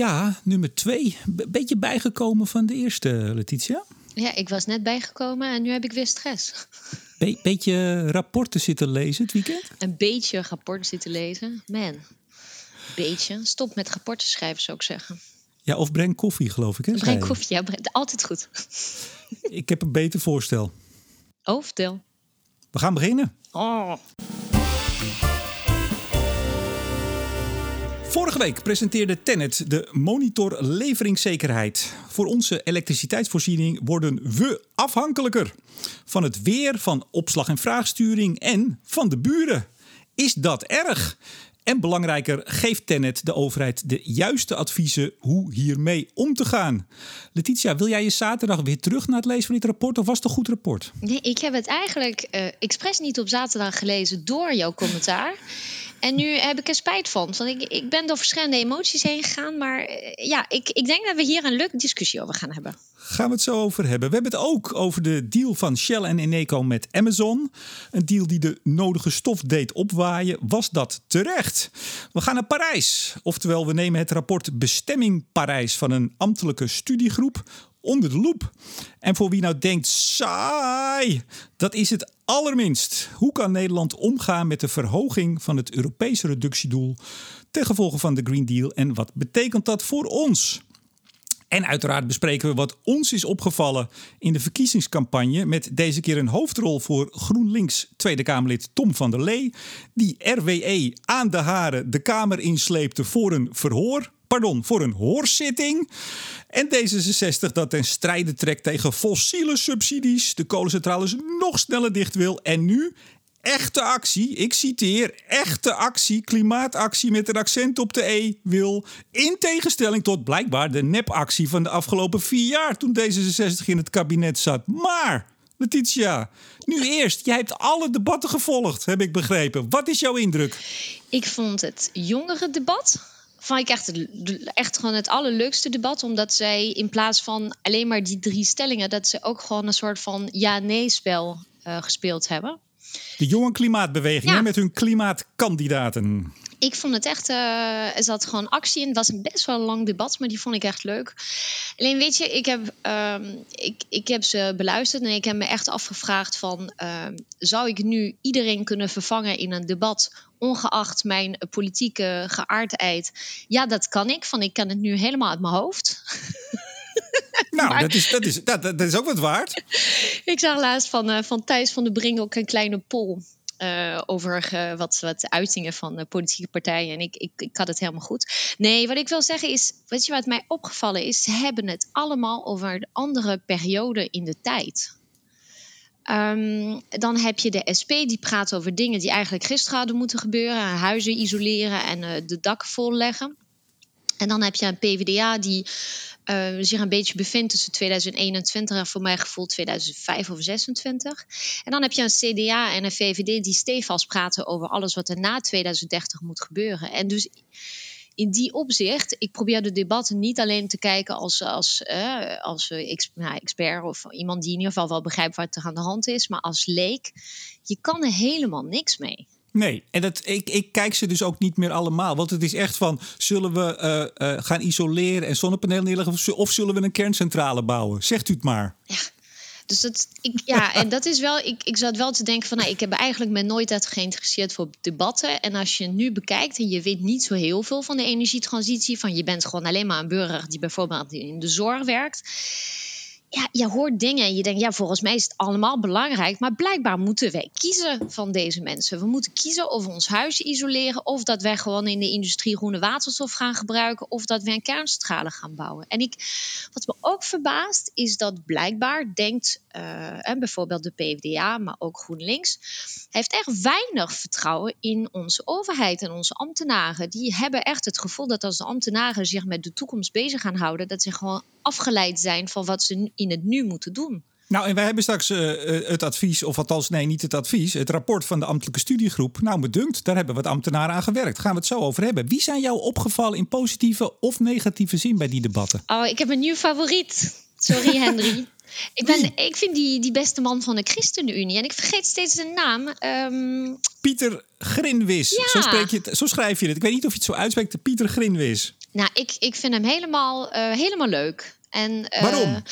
Ja, nummer twee. Beetje bijgekomen van de eerste, Letitia. Ja, ik was net bijgekomen en nu heb ik weer stress. Be beetje rapporten zitten lezen het weekend? Een beetje rapporten zitten lezen. Man, beetje. Stop met rapporten schrijven, zou ik zeggen. Ja, of breng koffie, geloof ik. Hè, breng koffie, ja, altijd goed. ik heb een beter voorstel. Oh, vertel. We gaan beginnen. Oh. Vorige week presenteerde Tennet de monitor leveringszekerheid. Voor onze elektriciteitsvoorziening worden we afhankelijker van het weer, van opslag- en vraagsturing en van de buren. Is dat erg? En belangrijker, geeft Tennet de overheid de juiste adviezen hoe hiermee om te gaan? Letitia, wil jij je zaterdag weer terug naar het lezen van dit rapport of was het een goed rapport? Nee, ik heb het eigenlijk uh, expres niet op zaterdag gelezen door jouw commentaar. En nu heb ik er spijt van. Want ik, ik ben door verschillende emoties heen gegaan. Maar eh, ja, ik, ik denk dat we hier een leuke discussie over gaan hebben. Gaan we het zo over hebben. We hebben het ook over de deal van Shell en Eneco met Amazon. Een deal die de nodige stof deed opwaaien. Was dat terecht? We gaan naar Parijs. Oftewel, we nemen het rapport Bestemming Parijs van een ambtelijke studiegroep onder de loep. En voor wie nou denkt, saai, dat is het allerminst. Hoe kan Nederland omgaan met de verhoging van het Europese reductiedoel ten gevolge van de Green Deal en wat betekent dat voor ons? En uiteraard bespreken we wat ons is opgevallen in de verkiezingscampagne. Met deze keer een hoofdrol voor GroenLinks Tweede Kamerlid Tom van der Lee. Die RWE aan de haren de Kamer insleepte voor een verhoor pardon, voor een hoorzitting. En D66 dat ten strijde trekt tegen fossiele subsidies, de kolencentrales nog sneller dicht wil en nu echte actie, ik citeer, echte actie, klimaatactie met een accent op de E wil, in tegenstelling tot blijkbaar de nepactie van de afgelopen vier jaar toen D66 in het kabinet zat. Maar, Letitia, nu eerst, jij hebt alle debatten gevolgd, heb ik begrepen. Wat is jouw indruk? Ik vond het jongere debat vond ik echt, echt gewoon het allerleukste debat. Omdat zij in plaats van alleen maar die drie stellingen, dat ze ook gewoon een soort van ja-nee-spel uh, gespeeld hebben. De jonge klimaatbeweging met hun klimaatkandidaten. Ik vond het echt, uh, er zat gewoon actie in. Het was een best wel lang debat, maar die vond ik echt leuk. Alleen weet je, ik heb, uh, ik, ik heb ze beluisterd en ik heb me echt afgevraagd van... Uh, zou ik nu iedereen kunnen vervangen in een debat ongeacht mijn politieke geaardheid. Ja, dat kan ik. Van ik kan het nu helemaal uit mijn hoofd. Nou, dat, is, dat, is, dat, dat is ook wat waard. ik zag laatst van, uh, van Thijs van der Brink ook een kleine poll. Uh, over uh, wat, wat uitingen van politieke partijen. En ik, ik, ik had het helemaal goed. Nee, wat ik wil zeggen is, weet je wat mij opgevallen is? Ze hebben het allemaal over een andere periode in de tijd. Um, dan heb je de SP, die praat over dingen die eigenlijk gisteren hadden moeten gebeuren. Huizen isoleren en uh, de dakken volleggen. En dan heb je een PvdA die uh, zich een beetje bevindt tussen 2021 en voor mijn gevoel 2005 of 2026. En dan heb je een CDA en een VVD die stevast praten over alles wat er na 2030 moet gebeuren. En dus in die opzicht, ik probeer de debatten niet alleen te kijken als, als, uh, als uh, nou, expert of iemand die in ieder geval wel begrijpt wat er aan de hand is, maar als leek, je kan er helemaal niks mee. Nee, en dat, ik, ik kijk ze dus ook niet meer allemaal. Want het is echt van, zullen we uh, uh, gaan isoleren en zonnepanelen neerleggen... of zullen we een kerncentrale bouwen? Zegt u het maar. Ja, dus dat, ik, ja, en dat is wel, ik, ik zat wel te denken van, nou, ik heb eigenlijk me nooit uit geïnteresseerd voor debatten. En als je nu bekijkt en je weet niet zo heel veel van de energietransitie, van je bent gewoon alleen maar een burger die bijvoorbeeld in de zorg werkt ja, je hoort dingen en je denkt, ja, volgens mij is het allemaal belangrijk. Maar blijkbaar moeten wij kiezen van deze mensen. We moeten kiezen of we ons huis isoleren, of dat wij gewoon in de industrie groene waterstof gaan gebruiken, of dat we een kerncentrale gaan bouwen. En ik, wat me ook verbaast, is dat blijkbaar denkt, uh, bijvoorbeeld de PvdA, maar ook GroenLinks, heeft echt weinig vertrouwen in onze overheid en onze ambtenaren. Die hebben echt het gevoel dat als de ambtenaren zich met de toekomst bezig gaan houden, dat ze gewoon afgeleid zijn van wat ze in het nu moeten doen. Nou, en wij hebben straks uh, het advies, of althans, nee, niet het advies, het rapport van de ambtelijke studiegroep. Nou, me dunkt, daar hebben wat ambtenaren aan gewerkt. Gaan we het zo over hebben. Wie zijn jou opgevallen in positieve of negatieve zin bij die debatten? Oh, ik heb een nieuw favoriet. Sorry, Henry. Ik, ben, ik vind die, die beste man van de ChristenUnie. En ik vergeet steeds zijn naam. Um... Pieter Grinwis. Zo, spreek je het, zo schrijf je het. Ik weet niet of je het zo uitspreekt. Pieter Grinwis. Nou, ik, ik vind hem helemaal, uh, helemaal leuk. En, uh, Waarom?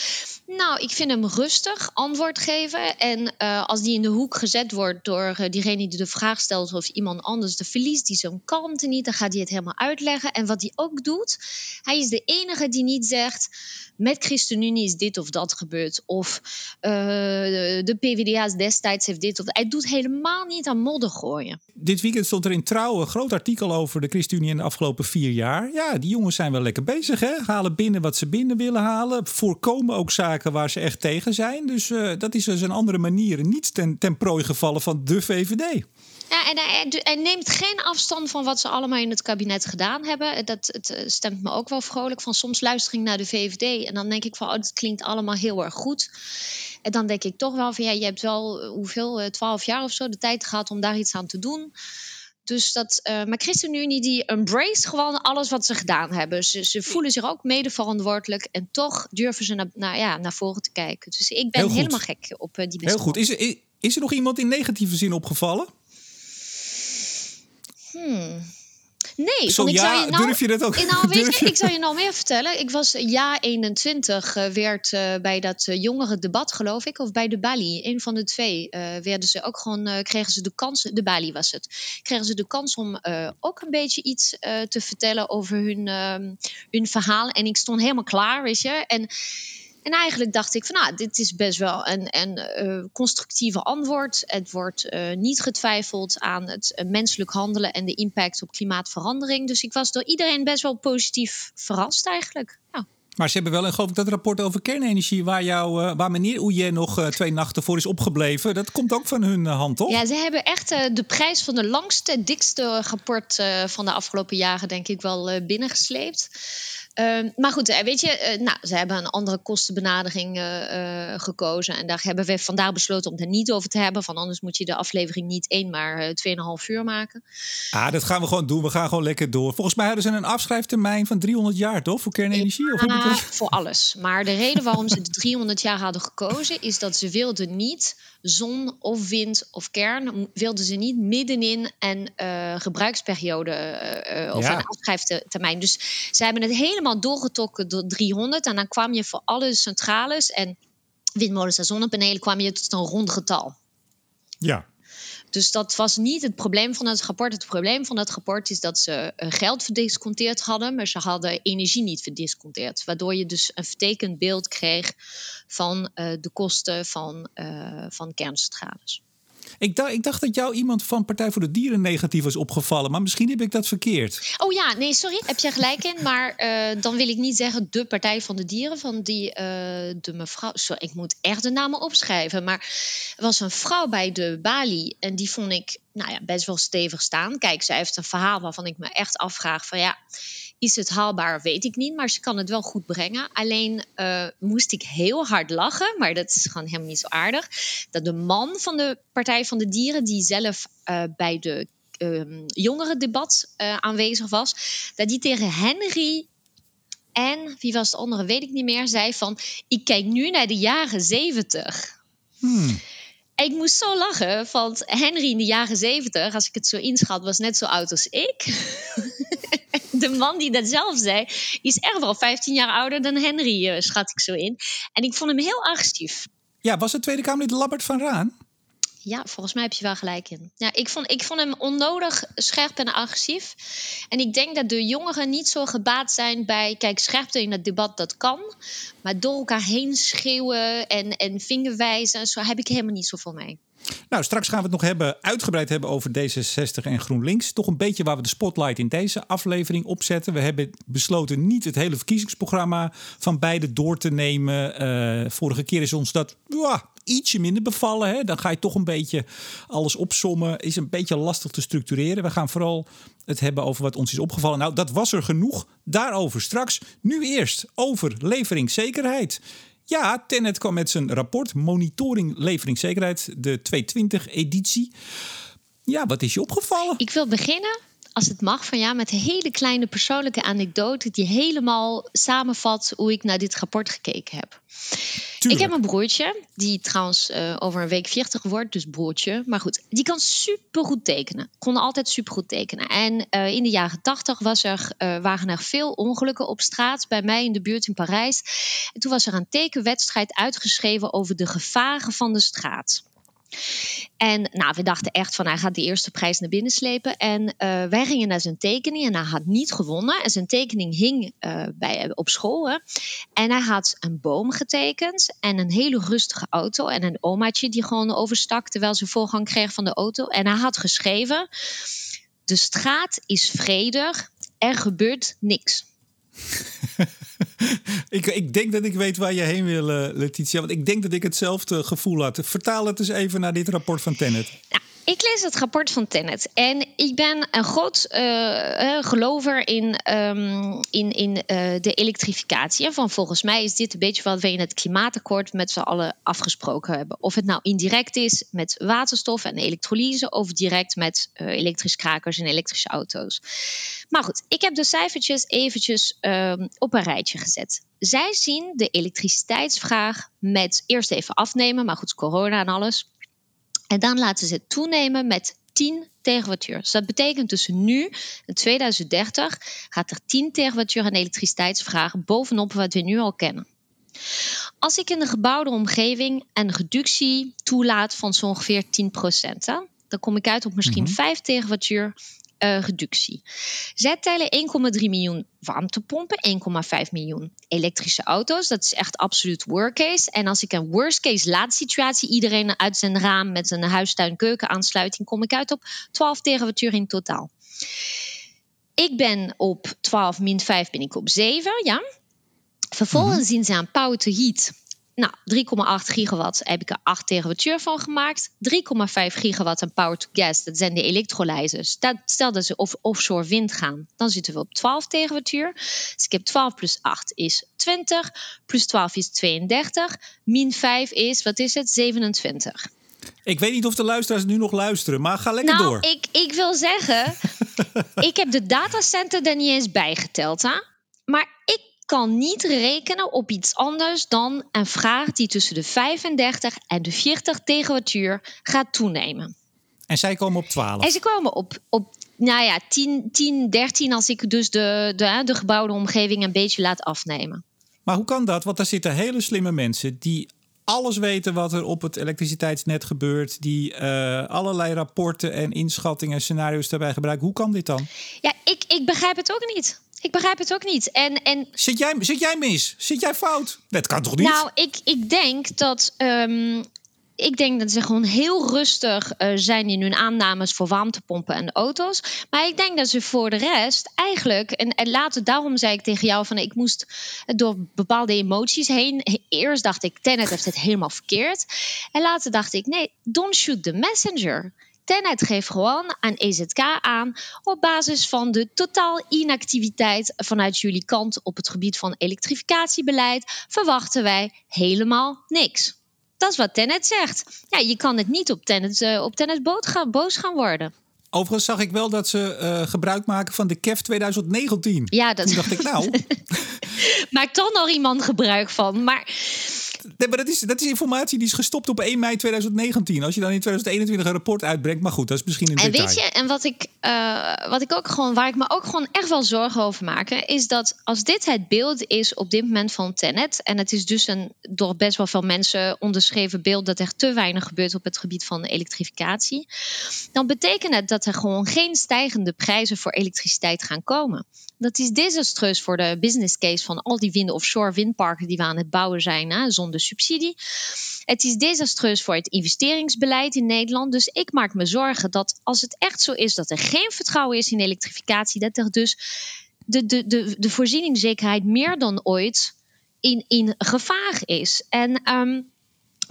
Nou, ik vind hem rustig antwoord geven. En uh, als die in de hoek gezet wordt door uh, diegene die de vraag stelt of iemand anders, de verliest die zo'n kalmte niet. Dan gaat hij het helemaal uitleggen. En wat hij ook doet, hij is de enige die niet zegt: met ChristenUnie is dit of dat gebeurd. Of uh, de PvdA's destijds heeft dit of dat. Hij doet helemaal niet aan modder gooien. Dit weekend stond er in Trouw een groot artikel over de ChristenUnie in de afgelopen vier jaar. Ja, die jongens zijn wel lekker bezig. Hè? Halen binnen wat ze binnen willen Voorkomen ook zaken waar ze echt tegen zijn. Dus uh, dat is dus een andere manier. Niet ten, ten prooi gevallen van de VVD. Ja, en hij, neemt geen afstand van wat ze allemaal in het kabinet gedaan hebben. Dat het eh, stemt me ook wel vrolijk van. Soms luister ik naar de VVD en dan denk ik van, oh, dat klinkt allemaal heel erg goed. En dan denk ik toch wel van, ja, je hebt wel eh, hoeveel, twaalf jaar of zo de tijd gehad om daar iets aan te doen. Dus dat, uh, maar ChristenUnie die embrace gewoon alles wat ze gedaan hebben. Ze, ze voelen zich ook mede verantwoordelijk en toch durven ze naar, ja, naar voren te kijken. Dus ik ben helemaal gek op uh, die Heel goed. Is er, is er nog iemand in negatieve zin opgevallen? Hmm. Nee, Zo, ik ja, zou je nou, durf je dat ook? Nou, weet je, ik zou je nou meer vertellen. Ik was jaar 21, uh, werd uh, bij dat uh, jongere debat, geloof ik, of bij de Bali, een van de twee, werden ze ook gewoon, kregen ze de kans, de Bali was het, kregen ze de kans om ook een beetje iets te vertellen over hun, ehm, hun verhaal. En ik stond helemaal klaar, weet je. En en eigenlijk dacht ik van nou, dit is best wel een, een uh, constructieve antwoord. Het wordt uh, niet getwijfeld aan het uh, menselijk handelen en de impact op klimaatverandering. Dus ik was door iedereen best wel positief verrast eigenlijk. Ja. Maar ze hebben wel, en geloof ik, dat rapport over kernenergie, waar, jou, waar meneer Oeje nog twee nachten voor is opgebleven. Dat komt ook van hun hand, toch? Ja, ze hebben echt de prijs van de langste, dikste rapport van de afgelopen jaren, denk ik, wel binnengesleept. Uh, maar goed, eh, weet je, uh, nou, ze hebben een andere kostenbenadering uh, gekozen. En daar hebben we vandaag besloten om het er niet over te hebben. Van anders moet je de aflevering niet één, maar 2,5 uur maken. Ah, dat gaan we gewoon doen. We gaan gewoon lekker door. Volgens mij hadden ze een afschrijftermijn van 300 jaar, toch? Voor kernenergie? Ja, of voor alles. Maar de reden waarom ze de 300 jaar hadden gekozen... is dat ze wilden niet zon of wind of kern... wilden ze niet middenin een gebruiksperiode of ja. een afschrijftermijn. Dus ze hebben het helemaal doorgetrokken door 300. En dan kwam je voor alle centrales en windmolens en zonnepanelen kwam je tot een rond getal. Ja. Dus dat was niet het probleem van het rapport. Het probleem van het rapport is dat ze eh, geld verdisconteerd hadden, maar ze hadden energie niet verdisconteerd. Waardoor je dus een vertekend beeld kreeg van uh, de kosten van, uh, van kerncentrales. Ik dacht, ik dacht dat jou iemand van Partij voor de Dieren negatief was opgevallen, maar misschien heb ik dat verkeerd. Oh ja, nee, sorry, heb je gelijk in. Maar uh, dan wil ik niet zeggen de Partij van de Dieren, van die uh, de mevrouw. Sorry, ik moet echt de namen opschrijven. Maar er was een vrouw bij de Bali en die vond ik nou ja, best wel stevig staan. Kijk, zij heeft een verhaal waarvan ik me echt afvraag van ja is het haalbaar? Weet ik niet, maar ze kan het wel goed brengen. Alleen uh, moest ik heel hard lachen, maar dat is gewoon helemaal niet zo aardig. Dat de man van de Partij van de Dieren, die zelf uh, bij de um, jongerendebat uh, aanwezig was, dat die tegen Henry en wie was de andere, weet ik niet meer, zei van: Ik kijk nu naar de jaren zeventig. Hmm. Ik moest zo lachen, want Henry in de jaren zeventig, als ik het zo inschat, was net zo oud als ik. de man die dat zelf zei, is echt wel 15 jaar ouder dan Henry, uh, schat ik zo in. En ik vond hem heel agressief. Ja, was het Tweede Kamerlid Labbert van Raan? Ja, volgens mij heb je wel gelijk in. Ja, ik, vond, ik vond hem onnodig scherp en agressief. En ik denk dat de jongeren niet zo gebaat zijn bij... Kijk, scherpte in het debat, dat kan. Maar door elkaar heen schreeuwen en, en vingerwijzen... zo heb ik helemaal niet zoveel mee. Nou, straks gaan we het nog hebben, uitgebreid hebben over D66 en GroenLinks. Toch een beetje waar we de spotlight in deze aflevering opzetten. We hebben besloten niet het hele verkiezingsprogramma van beide door te nemen. Uh, vorige keer is ons dat ietsje minder bevallen. Hè? Dan ga je toch een beetje alles opsommen. Is een beetje lastig te structureren. We gaan vooral het hebben over wat ons is opgevallen. Nou, dat was er genoeg. Daarover straks. Nu eerst over leveringszekerheid. Ja, Tenet kwam met zijn rapport Monitoring Leveringszekerheid, de 220-editie. Ja, wat is je opgevallen? Ik wil beginnen, als het mag, van ja, met een hele kleine persoonlijke anekdote die helemaal samenvat hoe ik naar dit rapport gekeken heb. Ik heb een broertje, die trouwens uh, over een week 40 wordt, dus broertje. Maar goed, die kan supergoed tekenen. Kon altijd supergoed tekenen. En uh, in de jaren 80 was er, uh, waren er veel ongelukken op straat bij mij in de buurt in Parijs. En toen was er een tekenwedstrijd uitgeschreven over de gevaren van de straat. En nou, we dachten echt van hij gaat de eerste prijs naar binnen slepen. En uh, wij gingen naar zijn tekening en hij had niet gewonnen. En zijn tekening hing uh, bij, op school. Hè. En hij had een boom getekend en een hele rustige auto. En een omaatje die gewoon overstak terwijl ze voorgang kreeg van de auto. En hij had geschreven: De straat is vredig, er gebeurt niks. ik, ik denk dat ik weet waar je heen wil, uh, Letitia. Want ik denk dat ik hetzelfde gevoel had. Vertaal het eens even naar dit rapport van Tenet. Ja, ik lees het rapport van Tenet en ik ben een groot uh, gelover in, um, in, in uh, de elektrificatie. Van volgens mij is dit een beetje wat we in het klimaatakkoord met z'n allen afgesproken hebben. Of het nou indirect is met waterstof en elektrolyse, of direct met elektrische krakers en elektrische auto's. Maar goed, ik heb de cijfertjes eventjes um, op een rijtje gezet. Zij zien de elektriciteitsvraag met eerst even afnemen, maar goed, corona en alles. En dan laten ze het toenemen met 10 terawattuur. Dus dat betekent tussen nu en 2030 gaat er 10 terawattuur aan elektriciteitsvraag bovenop wat we nu al kennen. Als ik in de gebouwde omgeving een reductie toelaat van zo ongeveer 10%, hè, dan kom ik uit op misschien mm -hmm. 5 terawattuur uh, reductie. Zij tellen 1,3 miljoen warmtepompen, 1,5 miljoen elektrische auto's. Dat is echt absoluut worst case. En als ik een worst case laat situatie, iedereen uit zijn raam met een huistuin-keuken aansluiting, kom ik uit op 12 terawattuur in totaal. Ik ben op 12 min 5 ben ik op 7, ja. Vervolgens -hmm. zien ze aan power to heat nou, 3,8 gigawatt heb ik er 8 terawattuur van gemaakt. 3,5 gigawatt aan power to gas, dat zijn de elektrolyzers. Stel dat ze off offshore wind gaan, dan zitten we op 12 terawattuur. Dus ik heb 12 plus 8 is 20, plus 12 is 32, min 5 is, wat is het, 27. Ik weet niet of de luisteraars nu nog luisteren, maar ga lekker nou, door. Ik, ik wil zeggen, ik heb de datacenter er niet eens bijgeteld. Hè? Maar ik kan niet rekenen op iets anders dan een vraag die tussen de 35 en de 40 terawattuur gaat toenemen. En zij komen op 12. En ze komen op, op nou ja, 10, 10, 13 als ik dus de, de, de gebouwde omgeving een beetje laat afnemen. Maar hoe kan dat? Want daar zitten hele slimme mensen die alles weten wat er op het elektriciteitsnet gebeurt. Die uh, allerlei rapporten en inschattingen en scenario's daarbij gebruiken. Hoe kan dit dan? Ja, ik, ik begrijp het ook niet. Ik begrijp het ook niet. En, en... Zit, jij, zit jij mis? Zit jij fout? Dat kan toch niet? Nou, ik, ik denk dat. Um, ik denk dat ze gewoon heel rustig uh, zijn in hun aannames voor warmtepompen en auto's. Maar ik denk dat ze voor de rest eigenlijk. En, en later, daarom zei ik tegen jou van ik moest door bepaalde emoties heen. Eerst dacht ik, Tenet heeft het helemaal verkeerd. En later dacht ik, nee, don't shoot the messenger. Tenet geeft gewoon aan EZK aan op basis van de totaal inactiviteit vanuit jullie kant op het gebied van elektrificatiebeleid verwachten wij helemaal niks. Dat is wat Tenet zegt. Ja, je kan het niet op Tenet, uh, op Tenet boos gaan worden. Overigens zag ik wel dat ze uh, gebruik maken van de KEF 2019. Ja, dat Toen dacht ik nou. Maakt toch nog iemand gebruik van. Maar Nee, maar dat is, dat is informatie die is gestopt op 1 mei 2019. Als je dan in 2021 een rapport uitbrengt. Maar goed, dat is misschien een en detail. weet je, en wat ik, uh, wat ik ook gewoon, waar ik me ook gewoon echt wel zorgen over maak, is dat als dit het beeld is op dit moment van Tenet, en het is dus een door best wel veel mensen onderschreven beeld dat er te weinig gebeurt op het gebied van elektrificatie, dan betekent het dat er gewoon geen stijgende prijzen voor elektriciteit gaan komen. Dat is desastreus voor de business case van al die wind offshore windparken die we aan het bouwen zijn, hè, zonder subsidie. Het is desastreus voor het investeringsbeleid in Nederland. Dus ik maak me zorgen dat als het echt zo is dat er geen vertrouwen is in elektrificatie, dat er dus de, de, de, de voorzieningszekerheid meer dan ooit in, in gevaar is. En um,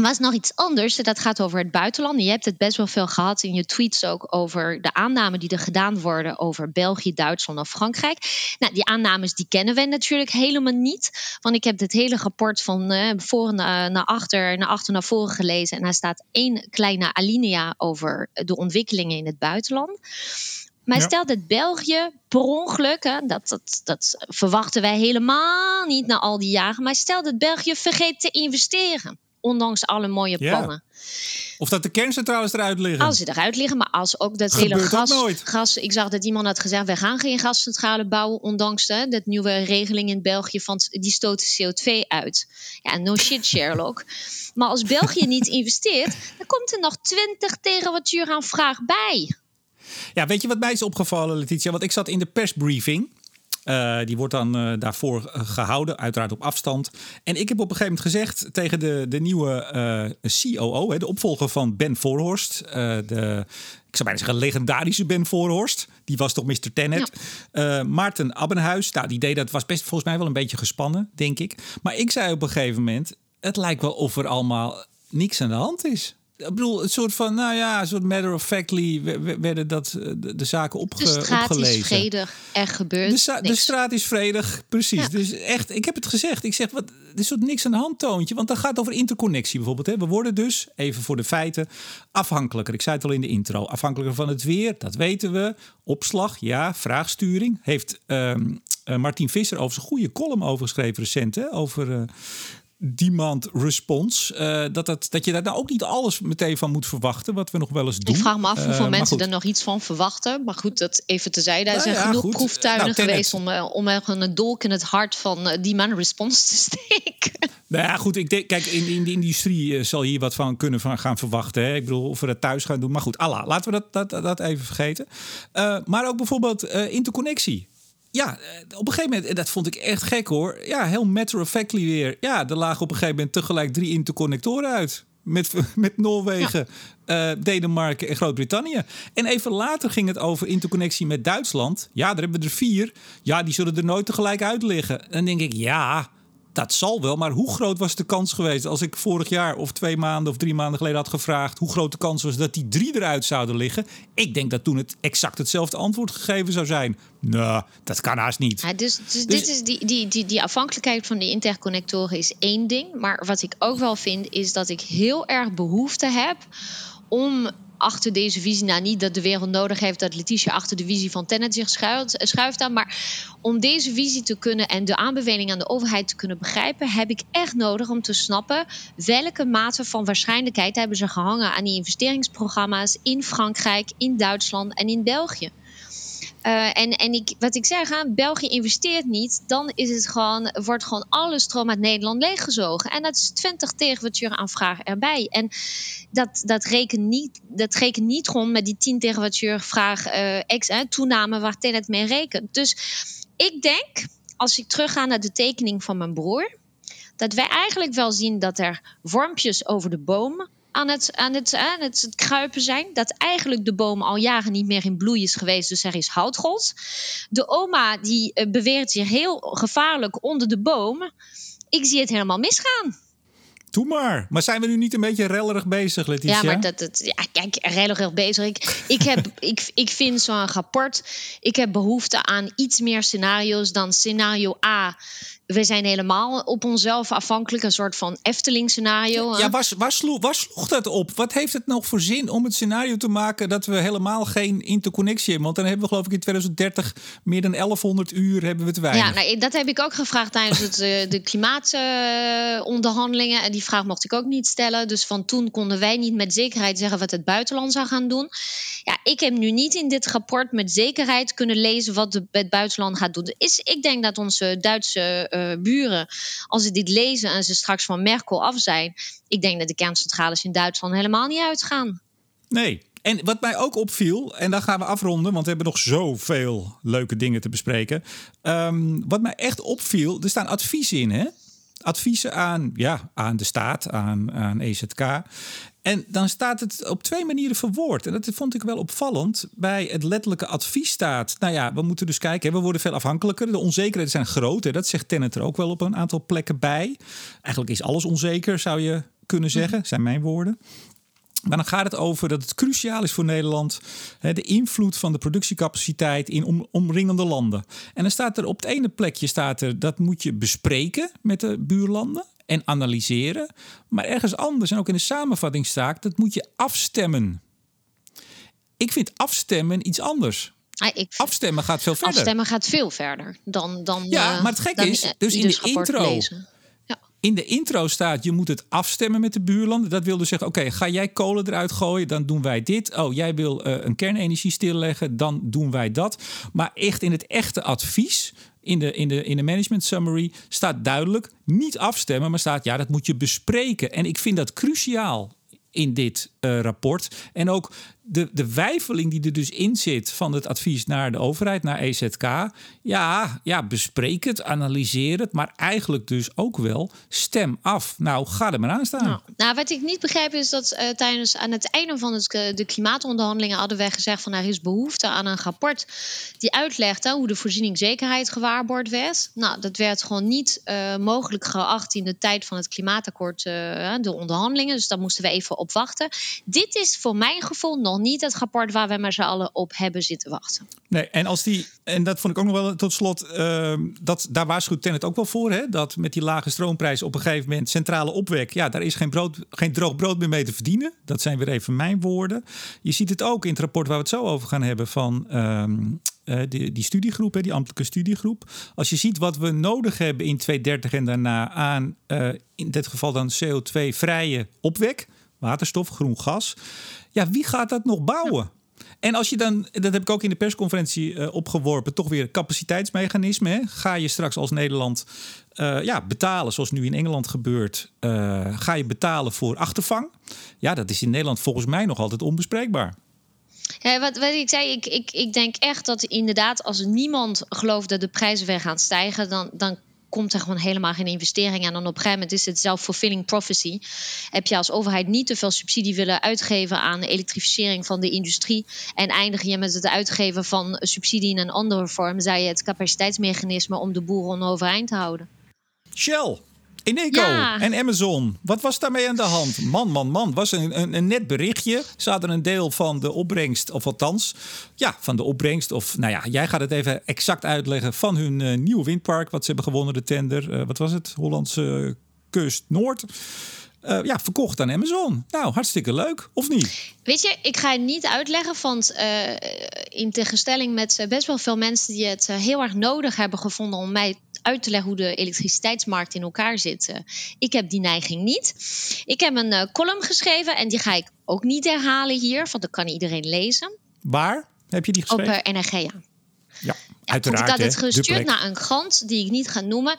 was nog iets anders. Dat gaat over het buitenland. Je hebt het best wel veel gehad in je tweets ook over de aannamen die er gedaan worden over België, Duitsland of Frankrijk. Nou, die aannames die kennen we natuurlijk helemaal niet. Want ik heb dit hele rapport van uh, voor naar, naar achter, naar achter naar voren gelezen. En daar staat één kleine alinea over de ontwikkelingen in het buitenland. Maar stel dat België per ongeluk, hè, dat, dat, dat verwachten wij helemaal niet na al die jaren. Maar stel dat België vergeet te investeren, ondanks alle mooie plannen. Of dat de kerncentrales eruit liggen. Als ze eruit liggen, maar als ook dat hele gas, gas. Ik zag dat iemand had gezegd: we gaan geen gascentrale bouwen, ondanks de, dat nieuwe regeling in België van die stoten CO2 uit. Ja, no shit, Sherlock. maar als België niet investeert, dan komt er nog 20 terawattuur aan vraag bij. Ja, weet je wat mij is opgevallen, Letitia? Want ik zat in de persbriefing. Uh, die wordt dan uh, daarvoor eh, gehouden, uiteraard op afstand. En ik heb op een gegeven moment gezegd tegen de, de nieuwe COO, hè, de opvolger van Ben Voorhorst. de, ik zou bijna zeggen, legendarische Ben Voorhorst. Die was toch Mr. Tenet. Ja. Maarten Abbenhuis, nou, die deed dat, was best volgens mij wel een beetje gespannen, denk ik. Maar ik zei op een gegeven moment, het lijkt wel of er allemaal niks aan de hand is. Ik bedoel, het soort van, nou ja, een soort matter of factly werden dat eh, de, zaken opge, de straat opgelezen. is vredig, er gebeurt de, de, straat is vredig, precies. Dus echt, ik heb het gezegd. Ik zeg, wat, er is soort niks aan de hand toontje. Want dat gaat over interconnectie bijvoorbeeld. Hè. We worden dus, even voor de feiten, afhankelijker. Ik zei het al in de intro. Afhankelijker van het weer, dat weten we. Opslag, ja. Vraagsturing. Heeft um, Martin Visser over zijn goede column over geschreven recent. Hè, over... Uh, demand response. Uh, dat, dat, dat je daar nou ook niet alles meteen van moet verwachten, wat we nog wel eens doen. Ik vraag me af hoeveel uh, mensen er nog iets van verwachten. Maar goed, dat even tezijde. Er nou zijn ja, genoeg goed. proeftuinen nou, geweest om, uh, om een dolk in het hart van demand response te steken. Nou ja, goed. Ik denk, kijk, in, in de industrie zal hier wat van kunnen van gaan verwachten. Hè. Ik bedoel, of we dat thuis gaan doen. Maar goed, Allah, laten we dat, dat, dat even vergeten. maar ook bijvoorbeeld interconnectie ja, eh, op een gegeven moment, en dat vond ik echt gek hoor. Ja, heel matter of factly weer. Ja, er lagen op een gegeven moment tegelijk drie interconnectoren uit. Met, met Noorwegen, ja. uh, Denemarken en Groot-Brittannië. En even later ging het over interconnectie met Duitsland. Ja, daar hebben we er vier. Ja, die zullen er nooit tegelijk uit liggen. En dan denk ik, ja, dat zal wel, maar hoe groot was de kans geweest als ik vorig jaar of twee maanden of drie maanden geleden had gevraagd hoe groot de kans was dat die drie eruit zouden liggen? Ik denk dat toen het exact hetzelfde antwoord gegeven zou zijn. Nou, dat kan haast niet. Ja, dus, dus, dus, dit is die, die, die, die afhankelijkheid van die interconnectoren is één ding. Maar wat ik ook wel vind, is dat ik heel erg behoefte heb om achter deze visie. Nou, niet dat de wereld nodig heeft dat Letitia achter de visie van Tenet zich schuilt, eh, schuift aan. Maar om deze visie te kunnen en de aanbeveling aan de overheid te kunnen begrijpen, heb ik echt nodig om te snappen welke mate van waarschijnlijkheid hebben ze gehangen aan die investeringsprogramma's in Frankrijk, in Duitsland en in België. Uh, en en wat ik zeg, hè, België investeert niet, dan is het gewoon, wordt gewoon alle stroom uit Nederland leeggezogen. En dat is 20 terawattuur aan vraag erbij. En dat, dat rekent niet, dat rekent niet rond met die 10 terawattuur vraag uh, ex, hè, toename waar Tenet mee rekent. Dus ik denk, als ik terugga naar de tekening van mijn broer, dat wij eigenlijk wel zien dat er wormpjes over de bomen aan het, aan, het, aan het kruipen zijn. Dat eigenlijk de boom al jaren niet meer in bloei is geweest, dus er is houtgold. De oma die uh, beweert zich heel gevaarlijk onder de boom. Ik zie het helemaal misgaan. Doe maar. Maar zijn we nu niet een beetje rellerig bezig, Letitia? Ja, maar dat, dat ja, kijk, rellerig bezig. Ik, ik, heb, ik, ik vind zo'n rapport... Ik heb behoefte aan iets meer scenario's dan scenario A we zijn helemaal op onszelf afhankelijk, een soort van Efteling-scenario. Ja, waar, waar, sloeg, waar sloeg dat op? Wat heeft het nog voor zin om het scenario te maken dat we helemaal geen interconnectie hebben? Want dan hebben we geloof ik in 2030 meer dan 1100 uur hebben we te weinig. Ja, nou, dat heb ik ook gevraagd tijdens het, eh, de klimaatonderhandelingen. en die vraag mocht ik ook niet stellen. Dus van toen konden wij niet met zekerheid zeggen wat het buitenland zou gaan doen. Ja, ik heb nu niet in dit rapport met zekerheid kunnen lezen wat het buitenland gaat doen. Is, ik denk dat onze Duitse uh, buren, als ze dit lezen en ze straks van Merkel af zijn, ik denk dat de kerncentrales in Duitsland helemaal niet uitgaan. Nee, en wat mij ook opviel, en dan gaan we afronden, want we hebben nog zoveel leuke dingen te bespreken. Um, wat mij echt opviel, er staan adviezen in, hè? Adviezen aan, ja, aan de staat, aan, aan EZK. En dan staat het op twee manieren verwoord. En dat vond ik wel opvallend. Bij het letterlijke advies staat... nou ja, we moeten dus kijken, we worden veel afhankelijker. De onzekerheden zijn groot. Hè. Dat zegt Tennet er ook wel op een aantal plekken bij. Eigenlijk is alles onzeker, zou je kunnen zeggen. zijn mijn woorden. Maar dan gaat het over dat het cruciaal is voor Nederland hè, de invloed van de productiecapaciteit in omringende landen. En dan staat er op het ene plekje staat er dat moet je bespreken met de buurlanden en analyseren. Maar ergens anders, en ook in de samenvatting staat, dat moet je afstemmen. Ik vind afstemmen iets anders. Ah, ik, afstemmen gaat veel verder. Afstemmen gaat veel verder dan. dan ja, uh, maar het gekke is, dus in de intro. Ja. In de intro staat, je moet het afstemmen met de buurlanden. Dat wil dus zeggen, oké, ga jij kolen eruit gooien, dan doen wij dit. Oh, jij wil uh, een kernenergie stilleggen, dan doen wij dat. Maar echt in het echte advies, in de, in, de, in de management summary staat duidelijk niet afstemmen, maar staat ja, dat moet je bespreken. En ik vind dat cruciaal in dit uh, rapport. En ook de, de wijfeling die er dus in zit van het advies naar de overheid, naar EZK. Ja, ja, bespreek het, analyseer het, maar eigenlijk dus ook wel stem af. Nou, ga er maar aan staan. Nou, nou wat ik niet begrijp is dat uh, tijdens aan het einde van het, de klimaatonderhandelingen hadden wij gezegd van er is behoefte aan een rapport die uitlegt hoe de voorzieningszekerheid gewaarborgd werd. Nou, dat werd gewoon niet mogelijk geacht in de tijd van het klimaatakkoord, de onderhandelingen. Dus daar moesten we even op wachten. Dit is voor mijn gevoel nog niet het rapport waar we met z'n allen op hebben zitten wachten. Nee, en als die, en dat vond ik ook nog wel tot slot, uh, dat, daar waarschuwt Tennet ook wel voor, hè, dat met die lage stroomprijs op een gegeven moment centrale opwek, ja, daar is geen, brood, geen droog brood meer mee te verdienen. Dat zijn weer even mijn woorden. Je ziet het ook in het rapport waar we het zo over gaan hebben van uh, uh, die, die studiegroep, hè, die ambtelijke studiegroep. Als je ziet wat we nodig hebben in 2030 en daarna aan, uh, in dit geval dan CO2-vrije opwek, waterstof, groen gas. Ja, wie gaat dat nog bouwen? Ja. En als je dan, dat heb ik ook in de persconferentie uh, opgeworpen, toch weer capaciteitsmechanisme. Hè? Ga je straks als Nederland uh, ja, betalen, zoals nu in Engeland gebeurt, uh, ga je betalen voor achtervang? Ja, dat is in Nederland volgens mij nog altijd onbespreekbaar. Ja, wat, wat ik zei, ik, ik, ik denk echt dat inderdaad, als niemand gelooft dat de prijzen weer gaan stijgen, dan, dan komt er gewoon helemaal geen investering. En dan op een gegeven moment is het self-fulfilling prophecy. Heb je als overheid niet te veel subsidie willen uitgeven aan de elektrificering van de industrie. En eindig je met het uitgeven van subsidie in een andere vorm, zij je het capaciteitsmechanisme om de boeren overeind te houden. Shell. Eneco ja. en Amazon. Wat was daarmee aan de hand? Man, man, man. Was een, een, een, net berichtje. Ze hadden een deel van de opbrengst, of althans, ja, van de opbrengst. Of nou ja, jij gaat het even exact uitleggen van hun uh, nieuwe windpark. Wat ze hebben gewonnen, de tender. Uh, wat was het? Hollandse kust Noord. Uh, ja, verkocht aan Amazon. Nou, hartstikke leuk, of niet? Weet je, ik ga het niet uitleggen, want uh, in tegenstelling met best wel veel mensen die het heel erg nodig hebben gevonden om mij uit te leggen hoe de elektriciteitsmarkt in elkaar zit. Ik heb die neiging niet. Ik heb een uh, column geschreven en die ga ik ook niet herhalen hier, want dat kan iedereen lezen. Waar heb je die geschreven? Op uh, Energia. Ja, uiteraard. ik had het gestuurd naar een krant die ik niet ga noemen.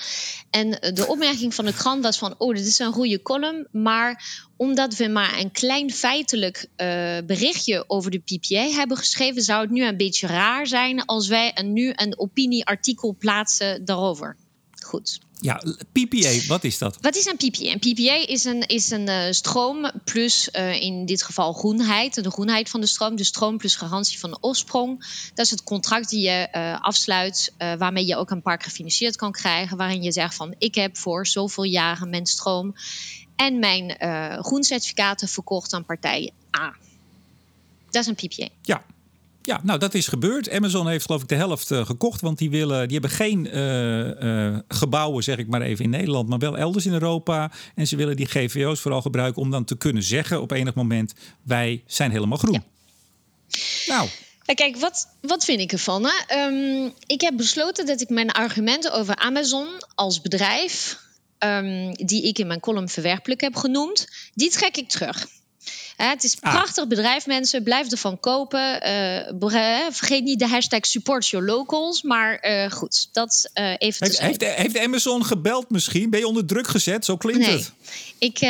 En de opmerking van de krant was van... oh, dit is een goede column. Maar omdat we maar een klein feitelijk uh, berichtje over de PPA hebben geschreven... zou het nu een beetje raar zijn als wij een, nu een opinieartikel plaatsen daarover. Goed. Ja, PPA, wat is dat? Wat is een PPA? Een PPA is een, is een uh, stroom plus uh, in dit geval groenheid. De groenheid van de stroom. De stroom plus garantie van de oorsprong. Dat is het contract die je uh, afsluit. waarmee je ook een park gefinancierd kan krijgen. Waarin je zegt van ik heb voor zoveel jaren mijn stroom en mijn groencertificaten verkocht aan partij A. Dat is een PPA. Ja, ja, nou dat is gebeurd. Amazon heeft geloof ik de helft uh, gekocht. Want die, willen, die hebben geen uh, uh, gebouwen, zeg ik maar even, in Nederland. Maar wel elders in Europa. En ze willen die GVO's vooral gebruiken om dan te kunnen zeggen op enig moment... wij zijn helemaal groen. Ja. Nou... Kijk, wat, wat vind ik ervan? Hè? Um, ik heb besloten dat ik mijn argumenten over Amazon als bedrijf... Um, die ik in mijn column verwerpelijk heb genoemd... die trek ik terug. Het is een ah. prachtig bedrijf, mensen. Blijf ervan kopen. Uh, vergeet niet de hashtag support your locals. Maar uh, goed, dat uh, even heeft, heeft, heeft, Amazon gebeld misschien? Ben je onder druk gezet? Zo klinkt nee. het. Ik, oh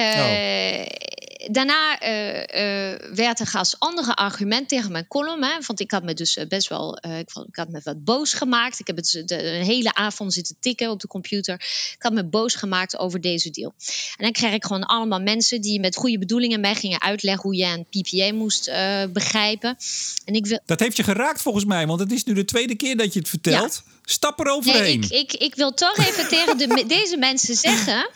daarna uh, uh, werd er als andere argument tegen mijn column. Hè, want ik had me dus best wel ik, ik, had me wat boos gemaakt. Ik heb het de, de, hele avond zitten tikken op de computer. Ik had me boos gemaakt over deze deal. En dan kreeg ik gewoon allemaal mensen die met goede bedoelingen mij gingen uitleggen hoe je een PPA moest begrijpen. En ik wil... Dat heeft je geraakt volgens mij, want het is nu de tweede keer dat je het vertelt. Ja. Stap eroverheen. Nee, ik, ik, ik wil toch even tegen de, deze mensen zeggen.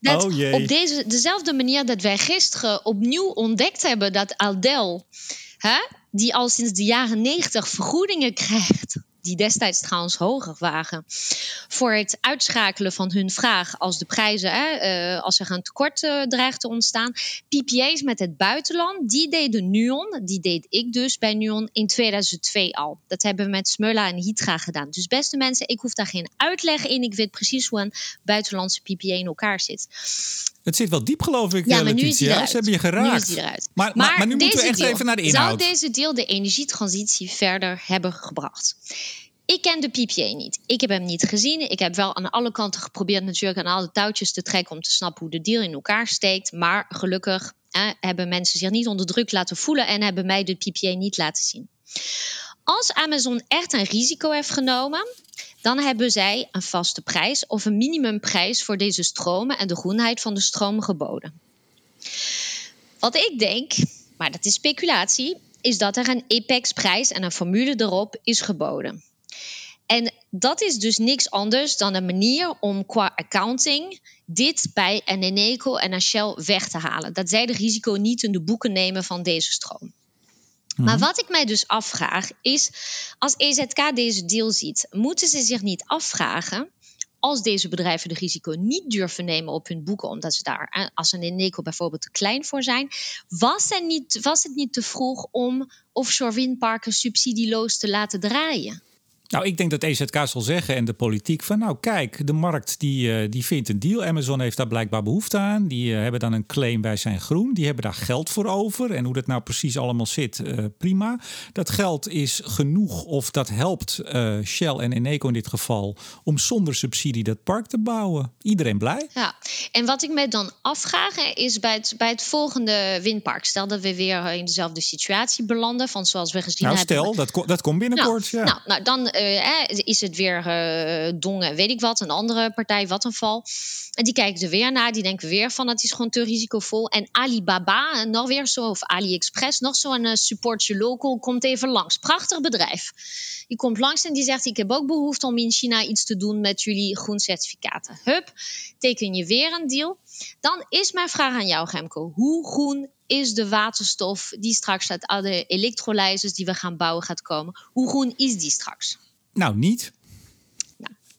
Dat oh op deze, dezelfde manier dat wij gisteren opnieuw ontdekt hebben dat Aldel, hè, die al sinds de jaren negentig vergoedingen krijgt die destijds trouwens hoger waren, voor het uitschakelen van hun vraag als de prijzen, hè, uh, als er een tekort uh, dreigt te ontstaan. PPA's met het buitenland, die deden Nuon, die deed ik dus bij Nuon in 2002 al. Dat hebben we met Smulla en Hydra gedaan. Dus beste mensen, ik hoef daar geen uitleg in. Ik weet precies hoe een buitenlandse PPA in elkaar zit. Het zit wel diep, geloof ik, ja, maar nu is die eruit. Ze hebben je geraakt. Nu is die eruit. Maar, maar, maar nu moeten we echt deal, even naar de inhoud. Zou deze deal de energietransitie verder hebben gebracht? Ik ken de PPA niet. Ik heb hem niet gezien. Ik heb wel aan alle kanten geprobeerd natuurlijk aan alle touwtjes te trekken om te snappen hoe de deal in elkaar steekt. Maar gelukkig eh, hebben mensen zich niet onder druk laten voelen en hebben mij de PPA niet laten zien. Als Amazon echt een risico heeft genomen, dan hebben zij een vaste prijs of een minimumprijs voor deze stromen en de groenheid van de stroom geboden. Wat ik denk, maar dat is speculatie, is dat er een Apex-prijs en een formule erop is geboden. En dat is dus niks anders dan een manier om qua accounting dit bij een Eneco en een Shell weg te halen. Dat zij de risico niet in de boeken nemen van deze stroom. Maar wat ik mij dus afvraag is, als EZK deze deal ziet, moeten ze zich niet afvragen als deze bedrijven de risico niet durven nemen op hun boeken, omdat ze daar als een Eneco bijvoorbeeld te klein voor zijn, was, niet, was het niet te vroeg om offshore windparken subsidieloos te laten draaien? Nou, ik denk dat EZK zal zeggen en de politiek van nou kijk, de markt die, uh, die vindt een deal. Amazon heeft daar blijkbaar behoefte aan. Die uh, hebben dan een claim wij zijn groen. Die hebben daar geld voor over. En hoe dat nou precies allemaal zit, uh, prima. Dat geld is genoeg of dat helpt Shell en Eneco in dit geval om zonder subsidie dat park te bouwen. Iedereen blij. Ja, en wat ik me dan afvraag is bij het, bij het volgende windpark. Stel dat we weer in dezelfde situatie belanden van zoals we gezien nou, hebben. Stel, dat, dat komt binnenkort. Nou, ja. nou, nou dan uh, is het weer uh, Dongen, weet ik wat, een andere partij, wat een val. En die kijken er weer naar, die denken weer van het is gewoon te risicovol. En Alibaba, nog weer zo, of AliExpress, nog zo'n uh, supportje local, komt even langs. Prachtig bedrijf. Die komt langs en die zegt: Ik heb ook behoefte om in China iets te doen met jullie groencertificaten. Hup, teken je weer een deal. Dan is mijn vraag aan jou, Gemco: hoe groen is de waterstof die straks uit alle elektrolyzers die we gaan bouwen gaat komen? Hoe groen is die straks? Nou, niet.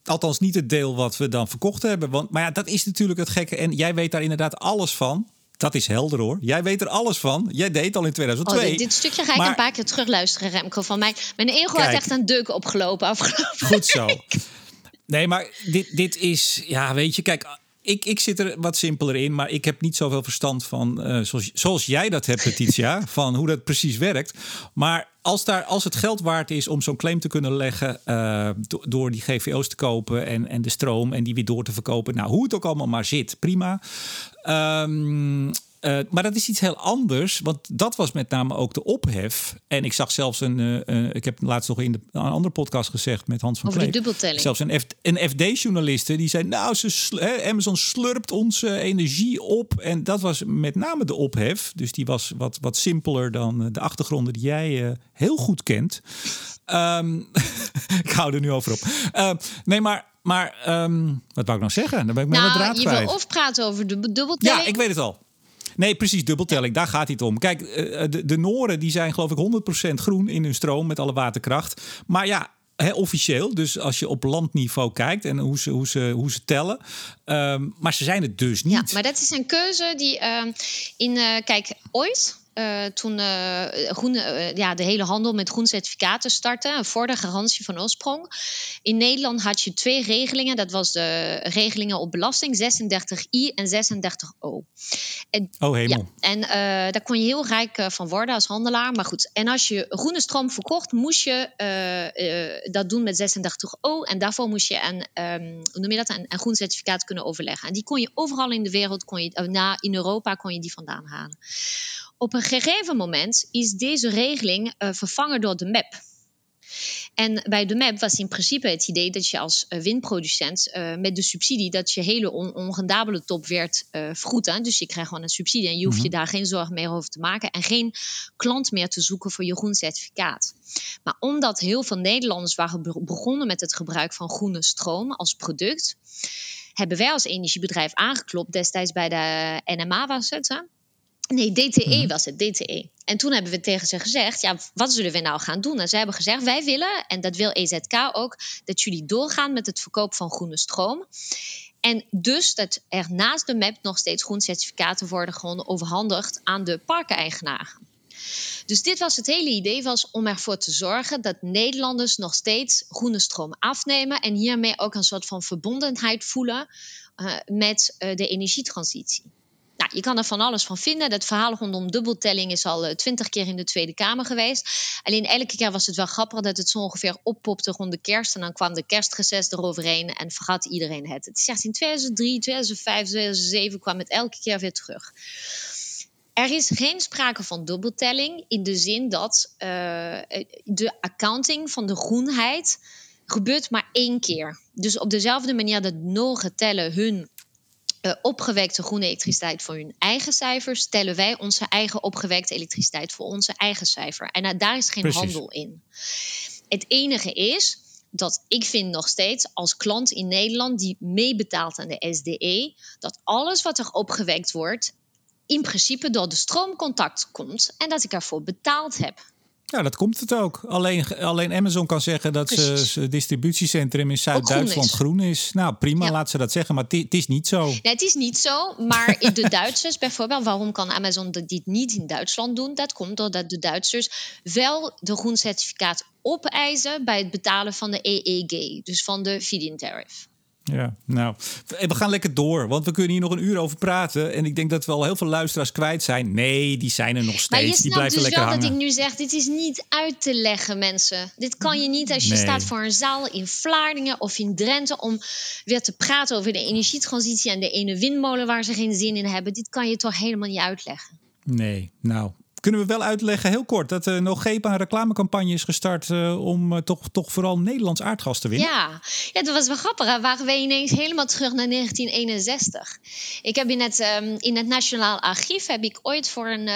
Althans, niet het deel wat we dan verkocht hebben. Want, maar ja, dat is natuurlijk het gekke. En jij weet daar inderdaad alles van. Dat is helder hoor. Jij weet er alles van. Jij deed al in 2002. Oh, dit, dit, stukje ga ik maar... een paar keer terugluisteren, Remco. Van mij. Mijn ego heeft echt een deuk opgelopen afgelopen Goed zo. Nee, maar dit, dit is... Ja, weet je, kijk... Ik, ik zit er wat simpeler in, maar ik heb niet zoveel verstand van, uh, zoals, zoals jij dat hebt, Letitia, van hoe dat precies werkt. Maar als, daar, als het geld waard is om zo'n claim te kunnen leggen uh, do, door die GVO's te kopen en, en de stroom en die weer door te verkopen, nou hoe het ook allemaal maar zit, prima. Um, uh, maar dat is iets heel anders, want dat was met name ook de ophef. En ik zag zelfs een, uh, uh, ik heb laatst nog in de, een andere podcast gezegd met Hans van Over Kleef. dubbeltelling. Zelfs een, F, een FD-journaliste die zei, nou, ze sl Amazon slurpt onze energie op. En dat was met name de ophef. Dus die was wat, wat simpeler dan de achtergronden die jij heel goed kent. Um, ik hou er nu over op. nee, maar maar um, wat wou ik nou zeggen? Dan ben ik nou, je wil of praten over de dubbeltelling. Ja, ik weet het al. Nee, precies, dubbeltelling. Daar gaat het om. Kijk, de, de Noren die zijn geloof ik 100% groen in hun stroom met alle waterkracht. Maar ja, He, officieel, dus als je op landniveau kijkt en hoe ze, hoe ze, hoe ze tellen. Um, maar ze zijn het dus niet. Ja, maar dat is een keuze die uh, in, uh, kijk, ooit. Uh, toen uh, groen, uh, ja, de hele handel met groencertificaten startte, voor de garantie van oorsprong. In Nederland had je twee regelingen. Dat was de regelingen op belasting, 36i en 36o. En, oh hemel. Ja, en daar kon je heel rijk van worden als handelaar. Maar goed, en als je groene stroom verkocht, moest je dat doen met 36o. En daarvoor moest je een, um, hoe noem je dat, een, een groen certificaat kunnen overleggen. En die kon je overal in de wereld, kon je, na, in Europa kon je die vandaan halen. Op een gegeven moment is deze regeling uh, vervangen door de MAP. En bij de MAP was in principe het idee dat je als uh, windproducent uh, met de subsidie dat je hele on onrendabele top werd vergoed. Hè? Dus je krijgt gewoon een subsidie en je hoeft je daar geen zorgen meer over te maken en geen klant meer te zoeken voor je groen certificaat. Maar omdat heel veel Nederlanders waren begonnen met het gebruik van groene stroom als product, hebben wij als energiebedrijf aangeklopt destijds bij de NMA was het. Hè? Nee, DTE was het, DTE. En toen hebben we tegen ze gezegd, ja, wat zullen we nou gaan doen? En ze hebben gezegd, wij willen, en dat wil EZK ook, dat jullie doorgaan met het verkoop van groene stroom. En dus dat er naast de map nog steeds groencertificaten worden gewoon overhandigd aan de parkeneigenaren. Dus dit was het hele idee, was om ervoor te zorgen dat Nederlanders nog steeds groene stroom afnemen en hiermee ook een soort van verbondenheid voelen uh, met uh, de energietransitie. Je kan er van alles van vinden. Dat verhaal rondom dubbeltelling is al eh, twintig keer in de Tweede Kamer geweest. Alleen elke keer was het wel grappig dat het zo ongeveer oppopte rond de kerst. En dan kwam de kerstreces eroverheen en vergat iedereen het. Het is echt in 2003, 2005, 2007 kwam het elke keer weer terug. Er is geen sprake van dubbeltelling in de zin dat uh, de accounting van de groenheid gebeurt maar één keer. Dus op dezelfde manier dat Noren tellen hun uh, opgewekte groene elektriciteit voor hun eigen cijfers, tellen wij onze eigen opgewekte elektriciteit voor onze eigen cijfer. En uh, daar is geen Precies. handel in. Het enige is dat ik vind nog steeds als klant in Nederland die meebetaalt aan de SDE, dat alles wat er opgewekt wordt in principe door de stroomcontact komt en dat ik ervoor betaald heb. Ja, dat komt het ook. Alleen, alleen Amazon kan zeggen dat ze distributiecentrum in Zuid-Duitsland groen, is. Nou, prima, laat ze dat zeggen, maar het is niet zo. Nee, het is niet zo, maar in de Duitsers bijvoorbeeld, waarom kan Amazon dit niet in Duitsland doen? Dat komt doordat de Duitsers wel de groen certificaat opeisen bij het betalen van de EEG, dus van de feed-in tariff. Ja, nou, we gaan lekker door, want we kunnen hier nog een uur over praten. En ik denk dat we al heel veel luisteraars kwijt zijn. Nee, die zijn er nog steeds. Maar je die blijven dus lekker wel hangen. dat ik nu zeg, dit is niet uit te leggen, mensen. Dit kan je niet als je staat voor een zaal in Vlaardingen of in Drenthe... om weer te praten over de energietransitie en de ene windmolen waar ze geen zin in hebben. Dit kan je toch helemaal niet uitleggen. Nee, nou, kunnen we wel uitleggen, heel kort, dat uh, Nogepa een reclamecampagne is gestart uh, om uh, toch, toch vooral Nederlands aardgas te winnen? Ja, ja dat was wel grappig. Hè? Waren we ineens helemaal terug naar 1961. Ik heb in het, um, in het Nationaal Archief heb ik ooit voor een,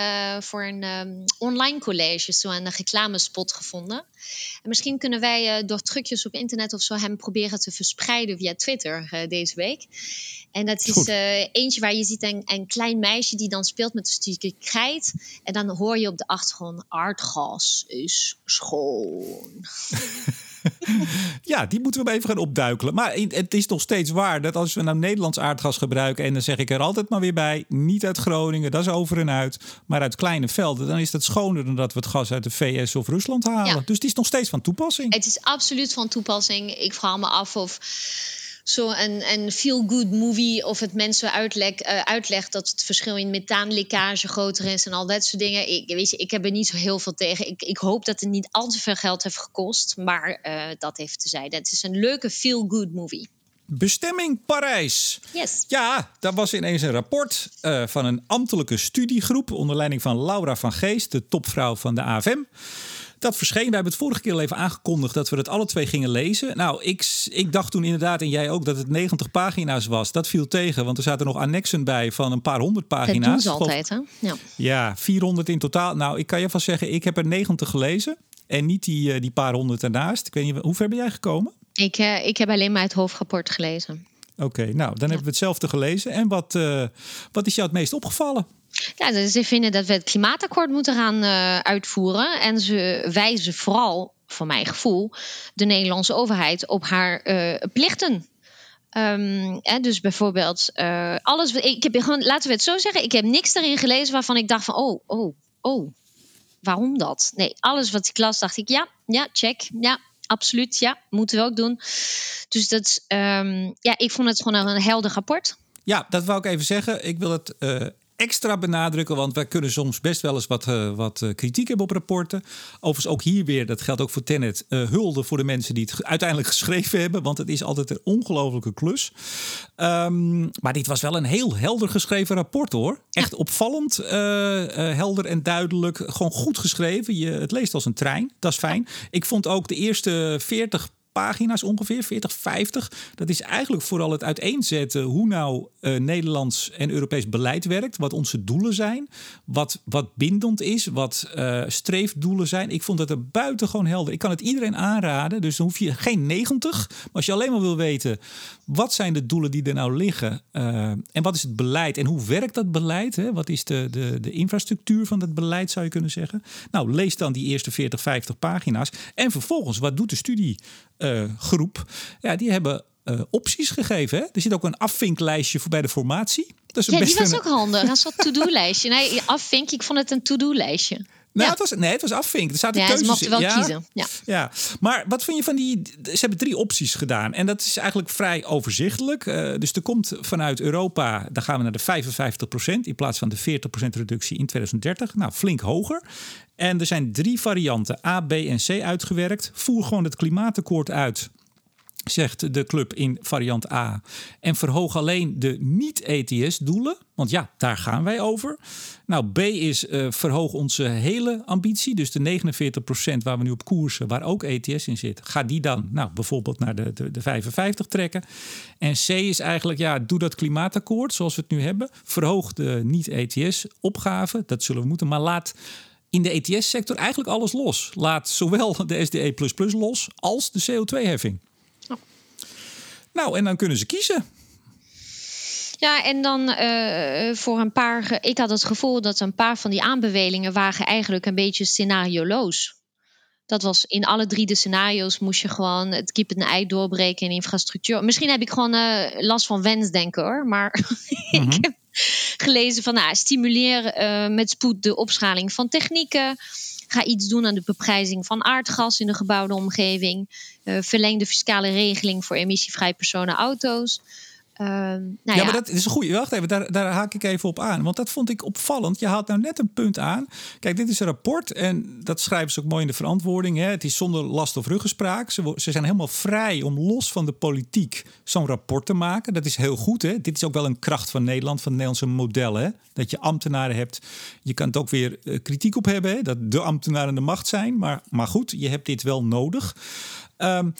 voor een um, online college zo een reclamespot gevonden. En misschien kunnen wij door trucjes op internet of zo hem proberen te verspreiden via Twitter deze week. En dat is eentje waar je ziet een, een klein meisje die dan speelt met een stukje krijt. En dan hoor je op de achtergrond: aardgas is schoon. ja, die moeten we even gaan opduikelen. Maar het is nog steeds waar dat als we nou Nederlands aardgas gebruiken, en dan zeg ik er altijd maar weer bij, niet uit Groningen, dat is over en uit, maar uit kleine velden, dan is dat schoner dan dat we het gas uit de VS of Rusland halen. Ja. Dus het is nog steeds van toepassing. Het is absoluut van toepassing. Ik vraag me af of zo een, een feel-good movie of het mensen uitleg, uh, uitlegt dat het verschil in methaanlekkage groter is en al dat soort dingen. Ik, weet je, ik heb er niet zo heel veel tegen. Ik, ik hoop dat het niet al te veel geld heeft gekost, maar uh, dat heeft te zijn. Het is een leuke feel-good movie. Bestemming Parijs. Yes. Ja, daar was ineens een rapport uh, van een ambtelijke studiegroep onder leiding van Laura van Geest, de topvrouw van de AFM. Dat verscheen. We hebben het vorige keer al even aangekondigd dat we het alle twee gingen lezen. Nou, ik, ik dacht toen inderdaad, en jij ook, dat het 90 pagina's was. Dat viel tegen, want er zaten nog annexen bij van een paar honderd pagina's. Dat doen ze altijd, hè? Ja. ja, 400 in totaal. Nou, ik kan je vast zeggen, ik heb er 90 gelezen. En niet die, eh, die paar honderd ernaast. Ik weet niet, hoe ver ben jij gekomen? Ik, uh, ik heb alleen maar het hoofdrapport gelezen. Oké, okay, nou, dan ja. hebben we hetzelfde gelezen. En wat, uh, wat is jou het meest opgevallen? Ja, ze vinden dat we het klimaatakkoord moeten gaan uh, uitvoeren. En ze wijzen vooral, voor mijn gevoel, de Nederlandse overheid op haar uh, plichten. Um, hè, dus bijvoorbeeld, uh, alles. Ik heb gewoon, laten we het zo zeggen, ik heb niks erin gelezen waarvan ik dacht van, oh, oh, oh, waarom dat? Nee, alles wat ik las, dacht ik, ja, ja, check, ja, absoluut, ja, moeten we ook doen. Dus dat, um, ja, ik vond het gewoon een helder rapport. Ja, dat wou ik even zeggen. Ik wil het uh, extra benadrukken, want wij kunnen soms best wel eens wat, uh, wat uh, kritiek hebben op rapporten. Overigens ook hier weer, dat geldt ook voor Tenet, uh, hulde voor de mensen die het uiteindelijk geschreven hebben, want het is altijd een ongelofelijke klus. Um, maar dit was wel een heel helder geschreven rapport hoor. Echt opvallend, helder en duidelijk, gewoon goed geschreven. Je, het leest als een trein, dat is fijn. Ik vond ook de eerste 40 pagina's ongeveer, 40, 50. Dat is eigenlijk vooral het uiteenzetten hoe nou uh, Nederlands en Europees beleid werkt. Wat onze doelen zijn. Wat, wat bindend is. Wat uh, streefdoelen zijn. Ik vond dat er buitengewoon helder. Ik kan het iedereen aanraden. Dus dan hoef je geen 90. Maar als je alleen maar wil weten. Wat zijn de doelen die er nou liggen? Uh, en wat is het beleid? En hoe werkt dat beleid? Hè? Wat is de, de, de infrastructuur van dat beleid, zou je kunnen zeggen? Nou, lees dan die eerste 40, 50 pagina's. En vervolgens, wat doet de studiegroep? Uh, ja, die hebben uh, opties gegeven. Hè? Er zit ook een afvinklijstje voor bij de formatie. Dat is ja, die was ook handig. Een soort to-do-lijstje. Nee, afvink, ik vond het een to-do-lijstje. Nou, het was, nee, het was afvinken. Er zaten ja, keuzes mochten wel ja, kiezen. Ja. ja, maar wat vind je van die... Ze hebben drie opties gedaan. En dat is eigenlijk vrij overzichtelijk. Uh, dus er komt vanuit Europa... daar gaan we naar de 55% in plaats van de 40% reductie in 2030. Nou, flink hoger. En er zijn drie varianten, A, B en C, uitgewerkt. Voer gewoon het klimaatakkoord uit zegt de club in variant A. En verhoog alleen de niet-ETS-doelen. Want ja, daar gaan wij over. Nou, B is uh, verhoog onze hele ambitie. Dus de 49% waar we nu op koersen, waar ook ETS in zit. Ga die dan nou, bijvoorbeeld naar de, de, de 55 trekken. En C is eigenlijk, ja, doe dat klimaatakkoord zoals we het nu hebben. Verhoog de niet-ETS-opgave. Dat zullen we moeten. Maar laat in de ETS-sector eigenlijk alles los. Laat zowel de SDE los als de CO2-heffing. Nou, en dan kunnen ze kiezen. Ja, en dan uh, voor een paar. Ik had het gevoel dat een paar van die aanbevelingen waren eigenlijk een beetje scenarioloos. Dat was in alle drie de scenario's moest je gewoon het kip en ei doorbreken in infrastructuur. Misschien heb ik gewoon uh, last van wensdenken hoor. Maar mm -hmm. ik heb gelezen van nou, stimuleer uh, met spoed de opschaling van technieken. Ga iets doen aan de beprijzing van aardgas in de gebouwde omgeving. Uh, verleng de fiscale regeling voor emissievrij personenauto's. Uh, nou ja, ja, maar dat is een goede. Wacht even, daar, daar haak ik even op aan. Want dat vond ik opvallend. Je haalt nou net een punt aan. Kijk, dit is een rapport en dat schrijven ze ook mooi in de verantwoording. Hè. Het is zonder last of ruggespraak. Ze, ze zijn helemaal vrij om los van de politiek zo'n rapport te maken. Dat is heel goed. Hè. Dit is ook wel een kracht van Nederland, van het Nederlandse model. Hè. Dat je ambtenaren hebt. Je kan het ook weer uh, kritiek op hebben. Hè. Dat de ambtenaren de macht zijn. Maar, maar goed, je hebt dit wel nodig. Um,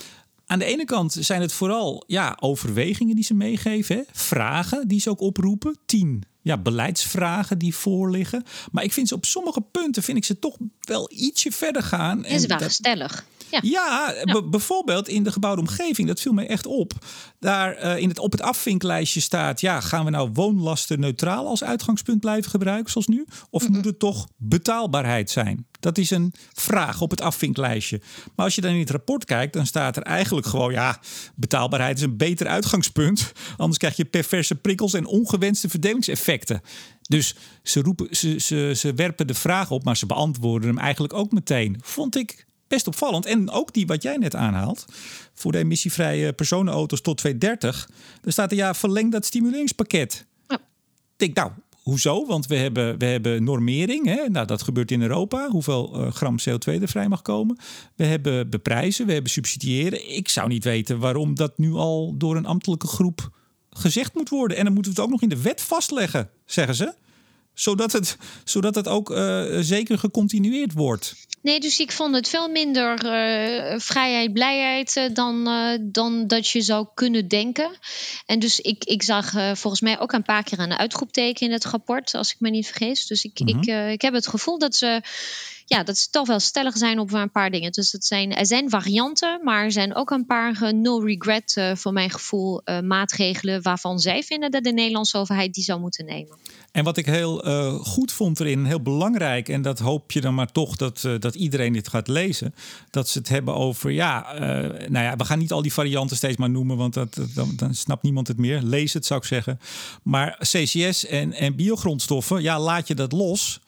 aan de ene kant zijn het vooral ja, overwegingen die ze meegeven, hè? vragen die ze ook oproepen. Tien ja, beleidsvragen die voorliggen. Maar ik vind ze op sommige punten vind ik ze toch wel ietsje verder gaan. En ze waren stellig. Ja, ja, ja. bijvoorbeeld in de gebouwde omgeving, dat viel mij echt op. Daar uh, in het, op het afvinklijstje staat: ja, gaan we nou woonlasten neutraal als uitgangspunt blijven gebruiken, zoals nu? Of mm -hmm. moet het toch betaalbaarheid zijn? Dat is een vraag op het afvinklijstje. Maar als je dan in het rapport kijkt, dan staat er eigenlijk gewoon: ja, betaalbaarheid is een beter uitgangspunt. Anders krijg je perverse prikkels en ongewenste verdelingseffecten. Dus ze, roepen, ze, ze, ze werpen de vraag op, maar ze beantwoorden hem eigenlijk ook meteen. Vond ik best opvallend. En ook die wat jij net aanhaalt. Voor de emissievrije personenauto's tot 2030. Er staat er ja, verleng dat stimuleringspakket. Ja. Ik denk, nou, hoezo? Want we hebben, we hebben normering. Hè? Nou, dat gebeurt in Europa. Hoeveel uh, gram CO2 er vrij mag komen. We hebben beprijzen, we hebben subsidiëren. Ik zou niet weten waarom dat nu al door een ambtelijke groep gezegd moet worden. En dan moeten we het ook nog in de wet vastleggen, zeggen ze zodat het, zodat het ook uh, zeker gecontinueerd wordt. Nee, dus ik vond het veel minder uh, vrijheid, blijheid uh, dan, dan dat je zou kunnen denken. En dus ik, ik zag volgens mij ook een paar keer een uitroepteken in het rapport, als ik me niet vergis. Dus ik, mm -hmm. ik, ik heb het gevoel dat ze ja, dat ze toch wel stellig zijn op een paar dingen. Dus het zijn, er zijn varianten, maar er zijn ook een paar uh, no regret, uh, voor mijn gevoel, uh, maatregelen waarvan zij vinden dat de Nederlandse overheid die zou moeten nemen. En wat ik heel goed vond erin, heel belangrijk, en dat hoop je dan maar toch dat, dat iedereen dit gaat lezen, dat ze het hebben over, ja, nou ja, we gaan niet al die varianten steeds maar noemen, want dat, dan, dan snapt niemand het meer. Lees het, zou ik zeggen. Maar CCS en, en biogrondstoffen, ja, laat je dat los.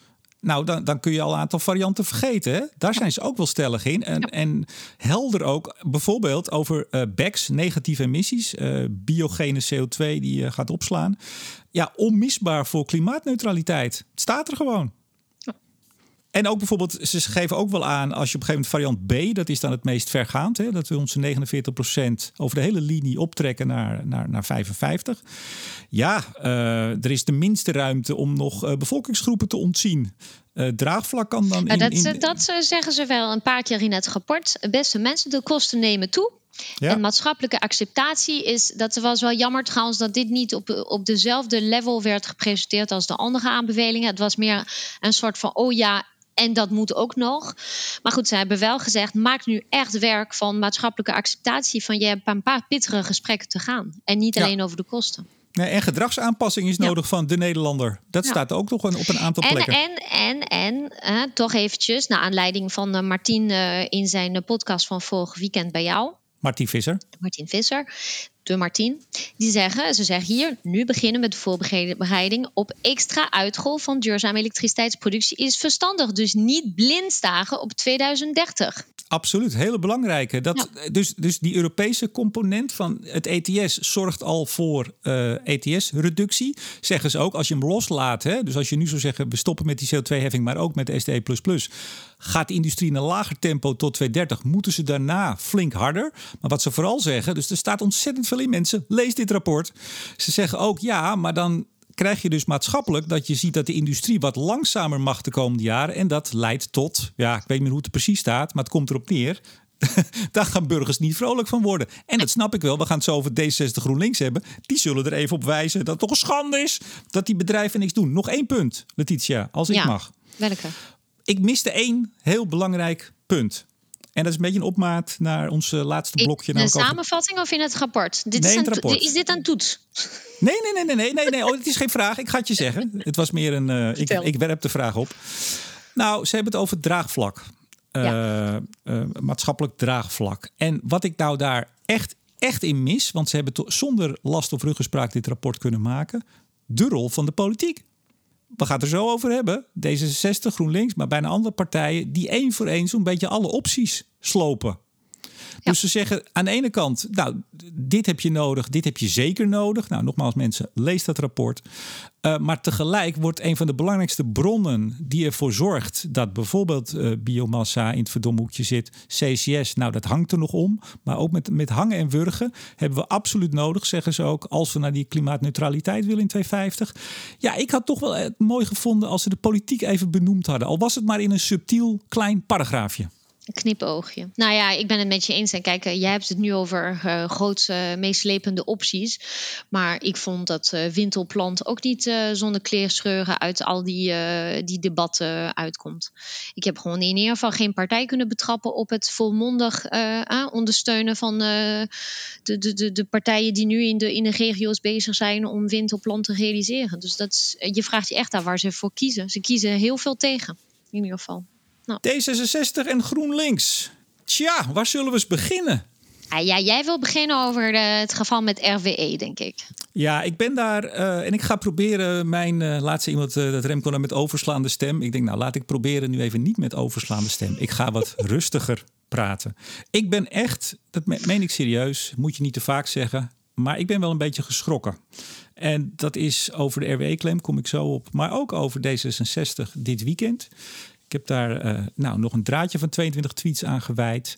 Nou, dan, dan kun je al een aantal varianten vergeten. Hè? Daar zijn ze ook wel stellig in. En, en helder ook, bijvoorbeeld over uh, BECS, negatieve emissies, uh, biogene CO2 die uh, gaat opslaan. Ja, onmisbaar voor klimaatneutraliteit. Het staat er gewoon. En ook bijvoorbeeld, ze geven ook wel aan als je op een gegeven moment variant B, dat is dan het meest vergaand, hè, dat we onze 49% over de hele linie optrekken naar, naar, naar 55. Ja, uh, er is de minste ruimte om nog uh, bevolkingsgroepen te ontzien. Uh, draagvlak kan dan. In, dat, in... dat zeggen ze wel een paar keer in het rapport. Beste mensen, de kosten nemen toe. Ja. En maatschappelijke acceptatie is, dat was wel jammer trouwens dat dit niet op, op dezelfde level werd gepresenteerd als de andere aanbevelingen. Het was meer een soort van, oh ja, en dat moet ook nog. Maar goed, ze hebben wel gezegd: maak nu echt werk van maatschappelijke acceptatie. Van je hebt een paar pittige gesprekken te gaan. En niet alleen over de kosten. Nee, en gedragsaanpassing is nodig van de Nederlander. Dat staat ook nog op een aantal en, plekken. En, en, en uh, toch eventjes, naar aanleiding van uh, Martien uh, in zijn podcast van vorig weekend bij jou. Martien Visser. Martien Visser, de Martien. Die zeggen, ze zeggen hier, nu beginnen met de voorbereiding op extra uitgolf van duurzame elektriciteitsproductie is verstandig. Dus niet blind stagen op 2030. Absoluut, hele belangrijke. Dat, dus, dus die Europese component van het ETS zorgt al voor uh, eh, ETS-reductie. Zeggen ze ook, als je hem loslaat, hè, dus als je nu zou zeggen, we stoppen met die CO2-heffing, maar ook met de STE, gaat de industrie in een lager tempo tot 2030, moeten ze daarna flink harder. Maar wat ze vooral zeggen, dus er staat ontzettend veel mensen, lees dit rapport. Ze zeggen ook, ja, maar dan krijg je dus maatschappelijk dat je ziet dat de industrie wat langzamer mag de komende jaren. En dat leidt tot, ja, ik weet niet meer hoe het precies staat, maar het komt erop neer. Daar gaan burgers niet vrolijk van worden. En dat snap ik wel. We gaan het zo over D60 GroenLinks hebben. Die zullen er even op wijzen dat het toch een schande is dat die bedrijven niks doen. Nog één punt, Letitia, als ik ja, mag. Welke? Ik miste één heel belangrijk punt. En dat is een beetje een opmaat naar ons laatste blokje. In de samenvatting of in het rapport? Dit nee, is, een rapport. is dit een toets? Nee, nee, nee, nee, nee, nee, nee. Oh, het is geen vraag. Ik ga het je zeggen. Het was meer een. Uh, ik, ik werp de vraag op. Nou, ze hebben het over het draagvlak. Uh, ja. uh, maatschappelijk draagvlak. En wat ik nou daar echt, echt in mis, want ze hebben zonder last of ruggespraak dit rapport kunnen maken, de rol van de politiek we gaan het er zo over hebben. D66, GroenLinks, maar bijna andere partijen die één voor één zo'n beetje alle opties slopen. Dus ze zeggen aan de ene kant, nou, dit heb je nodig, dit heb je zeker nodig. Nou, nogmaals mensen, lees dat rapport. Uh, maar tegelijk wordt een van de belangrijkste bronnen die ervoor zorgt dat bijvoorbeeld uh, biomassa in het verdomhoekje zit, CCS, nou dat hangt er nog om. Maar ook met, met hangen en wurgen hebben we absoluut nodig, zeggen ze ook, als we naar die klimaatneutraliteit willen in 2050. Ja, ik had toch wel het mooi gevonden als ze de politiek even benoemd hadden. Al was het maar in een subtiel klein paragraafje. Een knipoogje. Nou ja, ik ben het met je eens. En kijk, jij hebt het nu over uh, grootste, meeslepende opties. Maar ik vond dat uh, Wintelplant ook niet zonder kleerscheuren uit al die, die debatten uitkomt. Ik heb gewoon in ieder geval geen partij kunnen betrappen op het volmondig ondersteunen van de, de, de, de partijen die nu in de, in de regio's bezig zijn om Wintelplant te realiseren. Dus dat is, je vraagt je echt aan waar ze voor kiezen. Ze kiezen heel veel tegen, in ieder geval. Nou. D66 en GroenLinks. Tja, waar zullen we eens beginnen? Ah, ja, jij wil beginnen over de, het geval met RWE, denk ik. Ja, ik ben daar uh, en ik ga proberen mijn uh, laatste iemand, uh, dat Remco dan met overslaande stem. Ik denk, nou laat ik proberen nu even niet met overslaande stem. Ik ga wat rustiger praten. Ik ben echt, dat meen ik serieus, moet je niet te vaak zeggen, maar ik ben wel een beetje geschrokken. En dat is over de RWE-claim, kom ik zo op, maar ook over D66 dit weekend. Ik heb daar uh, nou, nog een draadje van 22 tweets aan gewijd.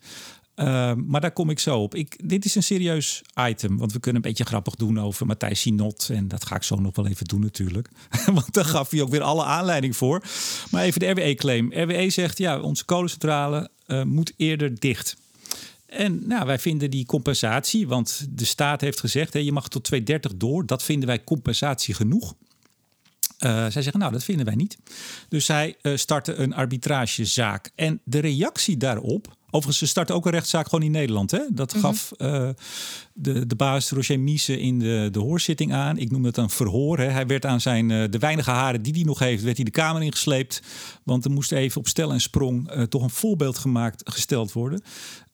Uh, maar daar kom ik zo op. Ik, dit is een serieus item, want we kunnen een beetje grappig doen over Matthijs Sinot. En dat ga ik zo nog wel even doen natuurlijk. want daar gaf hij ook weer alle aanleiding voor. Maar even de RWE-claim. RWE zegt, ja, onze kolencentrale uh, moet eerder dicht. En nou, wij vinden die compensatie, want de staat heeft gezegd... Hè, je mag tot 2030 door. Dat vinden wij compensatie genoeg. Uh, zij zeggen, nou, dat vinden wij niet. Dus zij uh, starten een arbitragezaak. En de reactie daarop Overigens, ze starten ook een rechtszaak gewoon in Nederland. Hè? Dat mhm. gaf uh, de, de baas Roger Miese in de, de hoorzitting aan. Ik noem het een verhoor. Hè. Hij werd aan zijn, uh, de weinige haren die hij nog heeft, werd hij de Kamer ingesleept. Want er moest even op stel en sprong uh, toch een voorbeeld gemaakt, gesteld worden.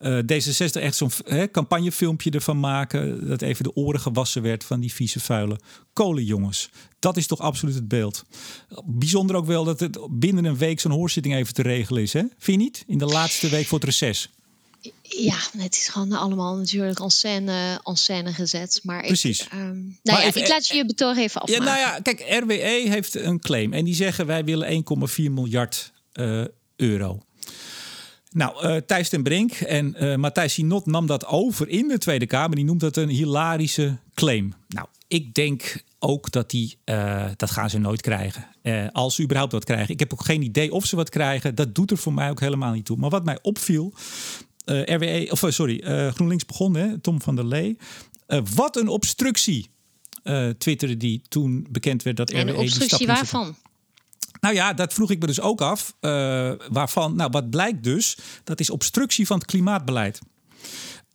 D66 echt zo'n campagnefilmpje ervan maken. Dat even de oren gewassen werd van die vieze vuile kolenjongens. Dat is toch absoluut het beeld. Bijzonder ook wel dat het binnen een week zo'n hoorzitting even te regelen is. Hè? Vind je niet? In de laatste week voor het Ja, het is gewoon allemaal natuurlijk en scène, en scène gezet. Maar Precies. Ik, um, nou ja, even, ik laat je je betoog even afmaken. Ja, nou ja, kijk, RWE heeft een claim. En die zeggen wij willen 1,4 miljard uh, euro. Nou, uh, Thijs ten Brink en uh, Matthijs Sinot nam dat over in de Tweede Kamer. Die noemt dat een hilarische claim. Nou, ik denk ook dat die, uh, dat gaan ze nooit krijgen. Uh, als ze überhaupt wat krijgen. Ik heb ook geen idee of ze wat krijgen. Dat doet er voor mij ook helemaal niet toe. Maar wat mij opviel, uh, RWE, of sorry, GroenLinks begon, hè, Tom van der Lee. wat een obstructie, twitterde die toen bekend werd dat RWE. En obstructie waarvan? Nou ja, dat vroeg ik me dus ook af. waarvan, nou wat blijkt dus, dat is obstructie van het klimaatbeleid.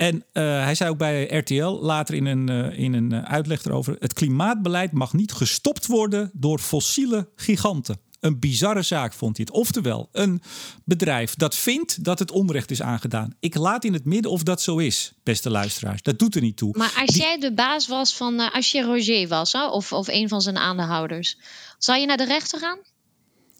En uh, hij zei ook bij RTL later in een, uh, in een uitleg erover: het klimaatbeleid mag niet gestopt worden door fossiele giganten. Een bizarre zaak vond hij het. Oftewel, een bedrijf dat vindt dat het onrecht is aangedaan. Ik laat in het midden of dat zo is, beste luisteraars. Dat doet er niet toe. Maar als jij de baas was van, uh, als je Roger was, hè, of, of een van zijn aandeelhouders, zou je naar de rechter gaan?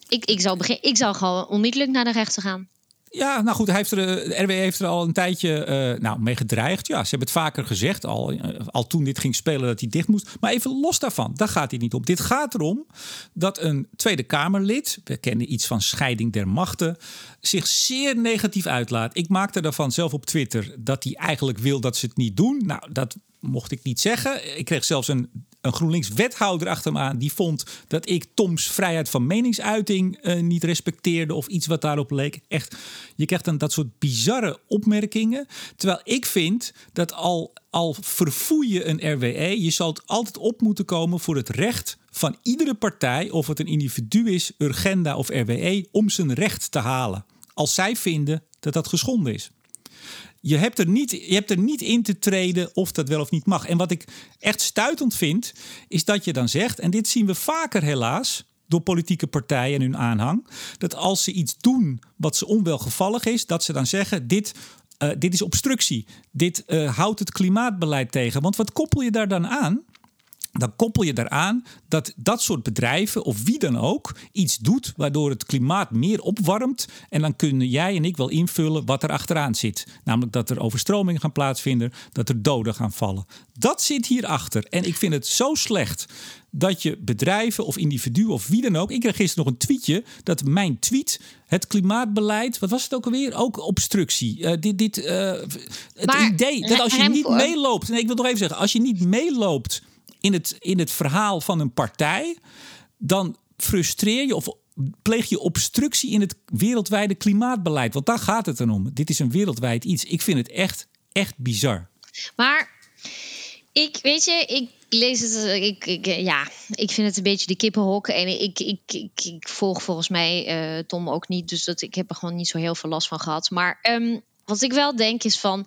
Ik, ik, zou begin, ik zou gewoon onmiddellijk naar de rechter gaan. Ja, nou goed, hij heeft er, de RW heeft er al een tijdje uh, nou, mee gedreigd. Ja, ze hebben het vaker gezegd, al, uh, al toen dit ging spelen, dat hij dicht moest. Maar even los daarvan, daar gaat hij niet om. Dit gaat erom dat een Tweede Kamerlid, we kennen iets van scheiding der machten, zich zeer negatief uitlaat. Ik maakte daarvan zelf op Twitter dat hij eigenlijk wil dat ze het niet doen. Nou, dat mocht ik niet zeggen. Ik kreeg zelfs een een GroenLinks-wethouder achter me aan die vond dat ik Toms vrijheid van meningsuiting uh, niet respecteerde of iets wat daarop leek. Echt, je krijgt dan dat soort bizarre opmerkingen. Terwijl ik vind dat al, al verfoei je een RWE, je zal het altijd op moeten komen voor het recht van iedere partij, of het een individu is, Urgenda of RWE, om zijn recht te halen. Als zij vinden dat dat geschonden is je hebt, er niet, je hebt er niet in te treden of dat wel of niet mag. En wat ik echt stuitend vind, is dat je dan zegt, en dit zien we vaker helaas door politieke partijen en hun aanhang, dat als ze iets doen wat ze onwelgevallig is, dat ze dan zeggen: dit, uh, dit is obstructie, dit uh, houdt het klimaatbeleid tegen. Want wat koppel je daar dan aan? Dan koppel je daaraan dat dat soort bedrijven of wie dan ook iets doet waardoor het klimaat meer opwarmt. En dan kunnen jij en ik wel invullen wat er achteraan zit. Namelijk dat er overstromingen gaan plaatsvinden, dat er doden gaan vallen. Dat zit hierachter. En ik vind het zo slecht dat je bedrijven of individuen of wie dan ook. Ik kreeg gisteren nog een tweetje dat mijn tweet het klimaatbeleid, wat was het ook alweer? Ook obstructie. Uh, dit, dit, uh, het idee dat als je niet meeloopt. Nee, ik wil nog even zeggen, als je niet meeloopt in het, in het verhaal van een partij, dan frustreer je of pleeg je obstructie in het wereldwijde klimaatbeleid. Want daar gaat het dan om. Dit is een wereldwijd iets. Ik vind het echt, echt bizar. Maar ik, weet je, ik lees het, ik, ik, ja, ik vind het een beetje de kippenhok. En ik, ik, ik, volg volgens mij uh, Tom ook niet. Dus dat, ik heb er gewoon niet zo heel veel last van gehad. Maar um, wat ik wel denk is van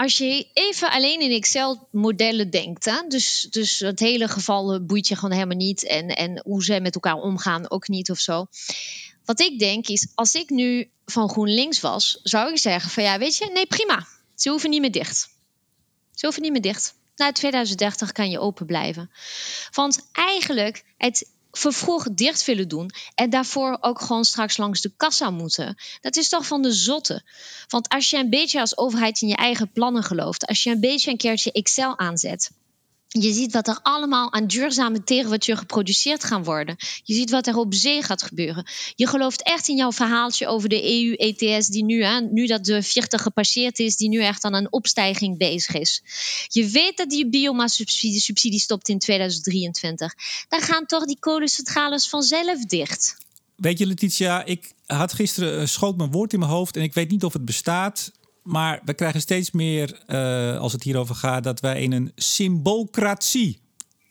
als je even alleen in Excel-modellen denkt, hè, dus, dus het hele geval boeit je gewoon helemaal niet en, en hoe ze met elkaar omgaan ook niet of zo. Wat ik denk is, als ik nu van GroenLinks was, zou ik zeggen van ja, weet je, nee prima, ze hoeven niet meer dicht. Ze hoeven niet meer dicht. Na 2030 kan je open blijven. Want eigenlijk, het vervroeg dicht willen doen en daarvoor ook gewoon straks langs de kassa moeten. Dat is toch van de zotte. Want als je een beetje als overheid in je eigen plannen gelooft, als je een beetje een keertje Excel aanzet, je ziet wat er allemaal aan duurzame terwatuur geproduceerd gaan worden. Je ziet wat er op zee gaat gebeuren. Je gelooft echt in jouw verhaaltje over de EU-ETS, die nu, hè, nu dat de 40 gepasseerd is, die nu echt aan een opstijging bezig is. Je weet dat die biomassa-subsidie subsidie stopt in 2023. Dan gaan toch die kolencentrales vanzelf dicht. Weet je, Letitia, ik had gisteren uh, schoot mijn woord in mijn hoofd en ik weet niet of het bestaat. Maar we krijgen steeds meer, uh, als het hierover gaat, dat wij in een symboolcratie.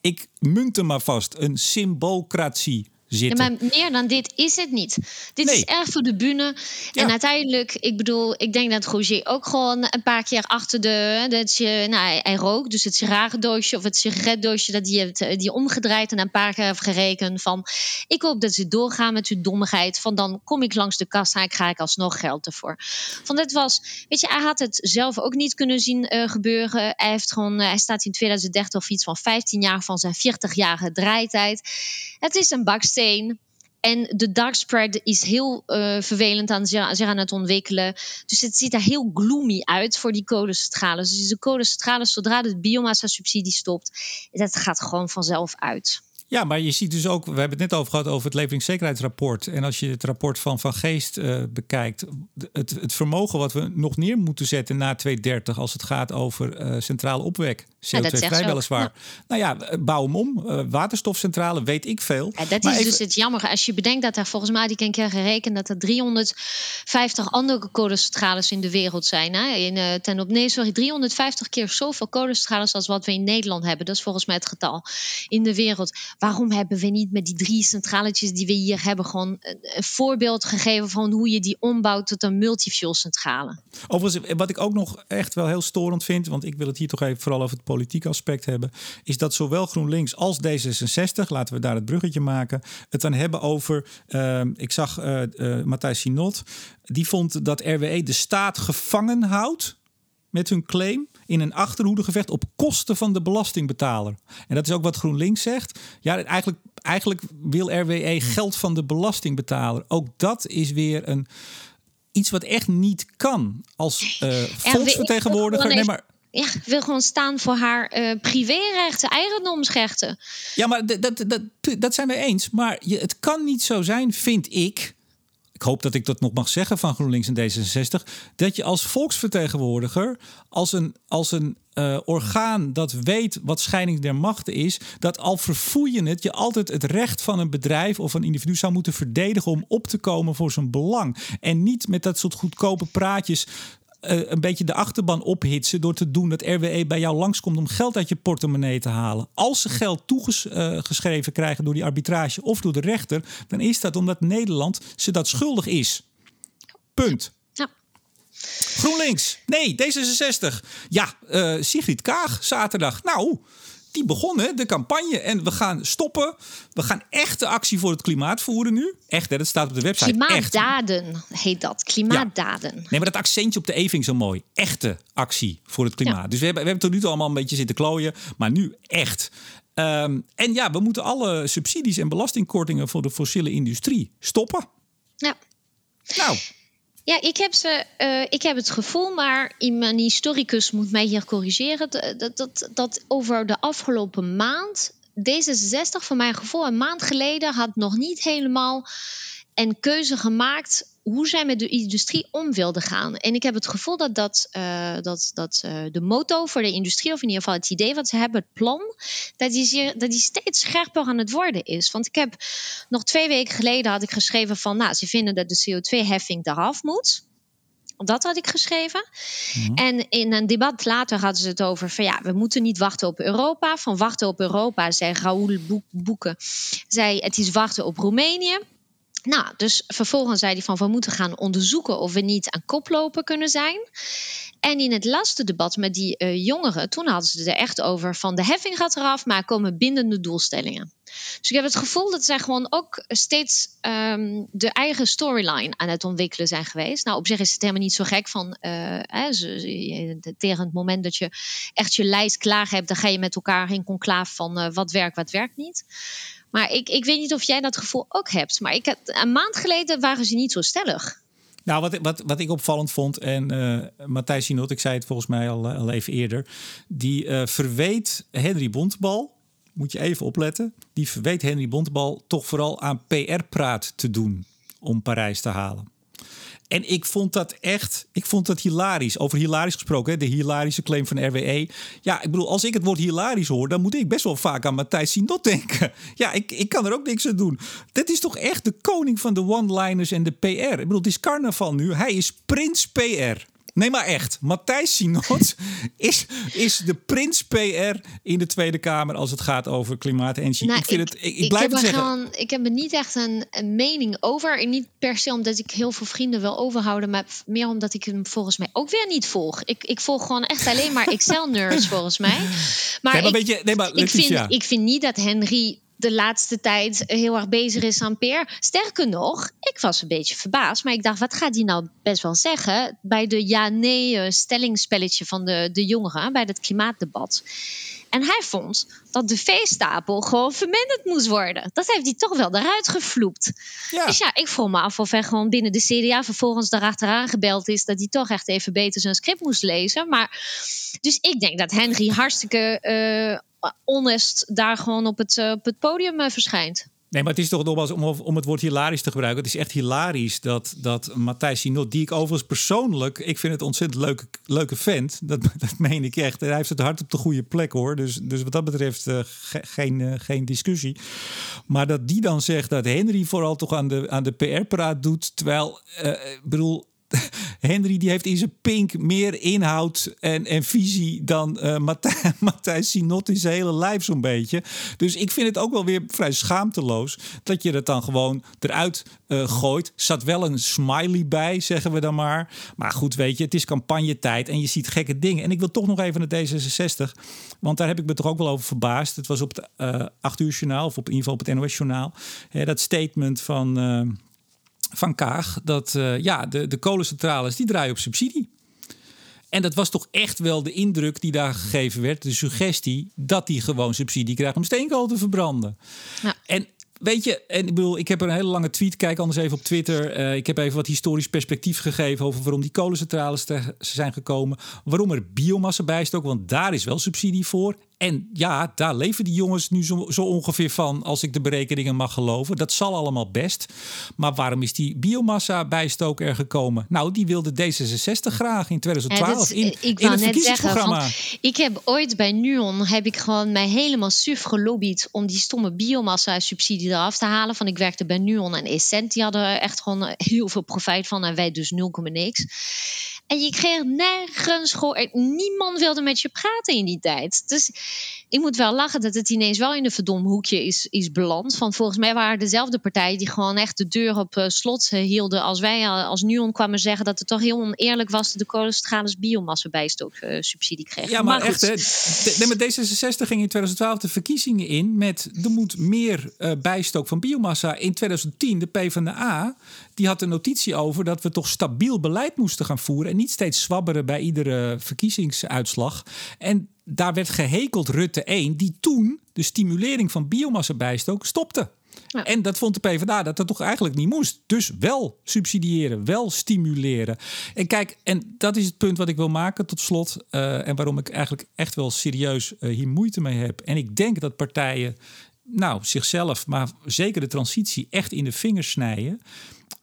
Ik munt hem maar vast, een symboolcratie zitten. Ja, maar meer dan dit is het niet. Dit is erg voor de bühne. En uiteindelijk, ik bedoel, ik denk dat Roger ook gewoon een paar keer achter de. Dat je, nou, hij rookt, dus het sigarendoosje of het sigaretdoosje, dat die heeft die omgedraaid en een paar keer heeft gerekend van. Ik hoop dat ze doorgaan met uw dommigheid. Van dan kom ik langs de kassa en krijg ik alsnog geld ervoor. Van dit was, weet je, hij had het zelf ook niet kunnen zien uh, gebeuren. Hij, heeft gewoon, uh, hij staat in 2030 of iets van 15 jaar van zijn 40-jarige draaitijd. Het is een baksteen en de dark spread is heel uh, vervelend aan zich aan het ontwikkelen. Dus het ziet er heel gloomy uit voor die kolencentrales. Dus de kolencentrales, zodra de biomassa-subsidie stopt, dat gaat gewoon vanzelf uit. Ja, maar je ziet dus ook, we hebben het net over gehad over het leveringszekerheidsrapport. En als je het rapport van Van Geest uh, bekijkt, het, het, vermogen wat we nog neer moeten zetten na 2030 als het gaat over uh, centrale opwek. CO2-vrij weliswaar. Ja. Nou ja, bouw hem om. Uh, waterstofcentrale, weet ik veel. Ja, dat is dus het jammer. Als je bedenkt dat er volgens mij, die een keer gerekend, dat er 350 andere kolencentrales in de wereld zijn. Hè? In, ten op, nee, sorry, 350 keer zoveel kolencentrales als wat we in Nederland hebben. Dat is volgens mij het getal in de wereld waarom hebben we niet met die drie centraletjes die we hier hebben, gewoon een, voorbeeld gegeven van hoe je die ombouwt tot een multifuel centrale? Overigens, wat ik ook nog echt wel heel storend vind, want ik wil het hier toch even vooral over het politieke aspect hebben, is dat zowel GroenLinks als D66, laten we daar het bruggetje maken, het dan hebben over, uh, ik zag uh, uh, Matthijs Sinot, die vond dat RWE de staat gevangen houdt met hun claim in een achterhoedegevecht op kosten van de belastingbetaler. En dat is ook wat GroenLinks zegt. Ja, eigenlijk, eigenlijk wil RWE geld van de belastingbetaler. Ook dat is weer een, iets wat echt niet kan als uh, volksvertegenwoordiger. Nee, maar ja, wil gewoon staan voor haar uh, privérechten, eigendomsrechten. Ja, maar dat, dat, dat, dat zijn we eens. Maar je, het kan niet zo zijn, vind ik, ik hoop dat ik dat nog mag zeggen van GroenLinks en D66, dat je als volksvertegenwoordiger, als een, als een uh, orgaan dat weet wat scheiding der machten is, dat al verfoei je het, je altijd het recht van een bedrijf of een individu zou moeten verdedigen om op te komen voor zijn belang. En niet met dat soort goedkope praatjes uh, een beetje de achterban ophitsen door te doen dat RWE bij jou langskomt om geld uit je portemonnee te halen. Als ze geld toegeschreven krijgen door die arbitrage of door de rechter, dan is dat omdat Nederland ze dat schuldig is. Punt. Ja. GroenLinks. Nee, D66. Ja, uh, Sigrid Kaag, zaterdag. Nou, die begonnen, de campagne. En we gaan stoppen. We gaan echte actie voor het klimaat voeren nu. Echt, hè, dat staat op de website. Klimaatdaden heet dat. Klimaatdaden. Nee, maar dat accentje op de E vind zo mooi. Echte actie voor het klimaat. Dus we hebben, we hebben tot nu toe allemaal een beetje zitten klooien. Maar nu echt. Um, en ja, we moeten alle subsidies en belastingkortingen voor de fossiele industrie stoppen. Ja. Nou, ja, ik heb, ze, uh, ik heb het gevoel, maar mijn historicus moet mij hier corrigeren, dat, dat, dat over de afgelopen maand D66 voor mijn gevoel een maand geleden had nog niet helemaal een keuze gemaakt hoe zij met de industrie om wilden gaan. En ik heb het gevoel dat, dat, uh, dat, dat uh, de motto voor de industrie, of in ieder geval het idee wat ze hebben, het plan, dat die, zeer, dat die steeds scherper aan het worden is. Want ik heb nog twee weken geleden had ik geschreven van, nou, ze vinden dat de CO2-heffing eraf moet. Dat had ik geschreven. Mm -hmm. En in een debat later hadden ze het over van ja, we moeten niet wachten op Europa. Van wachten op Europa, zei Raoul Boeken, zei het is wachten op Roemenië. Nou, dus vervolgens zei hij van we moeten gaan onderzoeken of we niet aan koploper kunnen zijn. En in het laatste debat met die uh, jongeren, toen hadden ze er echt over van de heffing gaat eraf, maar komen bindende doelstellingen. Dus ik heb het gevoel dat zij gewoon ook steeds um, de eigen storyline aan het ontwikkelen zijn geweest. Nou, op zich is het helemaal niet zo gek van uh, hè, tegen het moment dat je echt je lijst klaar hebt, dan ga je met elkaar in conclave van uh, wat werkt, wat werkt niet. Maar ik, ik weet niet of jij dat gevoel ook hebt. Maar ik had, een maand geleden waren ze niet zo stellig. Nou, wat, wat, wat ik opvallend vond, en uh, Matthijs Sinot, ik zei het volgens mij al, al even eerder, die uh, verweet Henry Bontebal, moet je even opletten, die verweet Henry Bontebal toch vooral aan PR-praat te doen om Parijs te halen. En ik vond dat echt, ik vond dat hilarisch. Over hilarisch gesproken, de hilarische claim van RWE. Ja, ik bedoel, als ik het woord hilarisch hoor, dan moet ik best wel vaak aan Matthijs Sinot denken. Ja, ik, ik kan er ook niks aan doen. Dit is toch echt de koning van de one-liners en de PR. Ik bedoel, het is carnaval nu. Hij is prins PR. Nee, maar echt. Matthijs Sinot is, is de prins PR in de Tweede Kamer als het gaat over klimaat en energie. Nou, ik, vind ik, het, ik, ik blijf het zeggen. Gewoon, ik heb er niet echt een, een, mening over. En niet per se omdat ik heel veel vrienden wil overhouden, maar meer omdat ik hem volgens mij ook weer niet volg. Ik, ik volg gewoon echt alleen maar Excel-nerds volgens mij. Maar, nee, maar, ik, je, nee, maar ik, vind, ik vind niet dat Henry de laatste tijd heel erg bezig is aan peer. Sterker nog, ik was een beetje verbaasd. Maar ik dacht, wat gaat hij nou best wel zeggen bij de ja-nee stellingspelletje van de, de jongeren bij het klimaatdebat? En hij vond dat de veestapel gewoon verminderd moest worden. Dat heeft hij toch wel eruit gevloept. Ja. Dus ja, ik vroeg me af of hij gewoon binnen de CDA vervolgens daarachteraan gebeld is dat hij toch echt even beter zijn script moest lezen. Maar dus ik denk dat Henry hartstikke uh, honest daar gewoon op het, het podium verschijnt. Nee, maar het is toch nogmaals om, om het woord hilarisch te gebruiken. Het is echt hilarisch dat, dat Matthijs Sinot, die ik overigens persoonlijk, ik vind het ontzettend leuke, leuke vent. Dat, dat meen ik echt. Hij heeft het hart op de goede plek hoor. Dus, dus wat dat betreft uh, geen, geen discussie. Maar dat die dan zegt dat Henry vooral toch aan de, aan de PR-praat doet. Terwijl, ik bedoel, Henry die heeft in zijn pink meer inhoud en, en visie dan uh, Matthijs, Sinot in zijn hele lijf zo'n beetje. Dus ik vind het ook wel weer vrij schaamteloos dat je dat dan gewoon eruit uh, gooit. Zat wel een smiley bij, zeggen we dan maar. Maar goed, weet je, het is campagnetijd en je ziet gekke dingen. En ik wil toch nog even naar D66, want daar heb ik me toch ook wel over verbaasd. Het was op het uh, 8 uur journaal, of op in ieder geval op het NOS journaal. dat statement van van Kaag dat uh, ja, de, de kolencentrales die draaien op subsidie. En dat was toch echt wel de indruk die daar gegeven werd, de suggestie dat die gewoon subsidie krijgt om steenkool te verbranden. Ja. En weet je, en ik bedoel, ik heb een hele lange tweet, kijk anders even op Twitter. Uh, ik heb even wat historisch perspectief gegeven over waarom die kolencentrales te zijn gekomen, waarom er biomassa bij ook, want daar is wel subsidie voor. En ja, daar leven die jongens nu zo, zo, ongeveer van, als ik de berekeningen mag geloven. Dat zal allemaal best. Maar waarom is die biomassa-bijstook er gekomen? Nou, die wilde D66 graag in 2012 in, ik in het net zeggen, ik heb ooit bij Nuon heb ik gewoon mij helemaal suf gelobbyd om die stomme biomassa-subsidie eraf te halen. Van ik werkte bij Nuon en Essent, die hadden echt gewoon heel veel profijt van en wij dus 0, niks. En je kreeg nergens gehoord. Niemand wilde met je praten in die tijd. Dus ik moet wel lachen dat het ineens wel in een verdom hoekje is, is beland. Van volgens mij waren dezelfde partijen die gewoon echt de deur op uh, slot uh, hielden. Als wij uh, als Nuon kwamen zeggen dat het toch heel oneerlijk was dat de kolencentrales biomassa bijstok subsidie kregen. Ja, maar, maar echt, hè, nee, maar D66 ging in 2012 de verkiezingen in met er moet meer bijstook van biomassa. In 2010 de PvdA die had een notitie over dat we toch stabiel beleid moesten gaan voeren. En niet steeds zwabberen bij iedere verkiezingsuitslag. En daar werd gehekeld Rutte 1, die toen de stimulering van biomassa bijstook stopte. Ja. En dat vond de PvdA dat dat toch eigenlijk niet moest. Dus wel subsidiëren, wel stimuleren. En kijk, en dat is het punt wat ik wil maken tot slot. Uh, en waarom ik eigenlijk echt wel serieus uh, hier moeite mee heb. En ik denk dat partijen, nou, zichzelf, maar zeker de transitie, echt in de vingers snijden.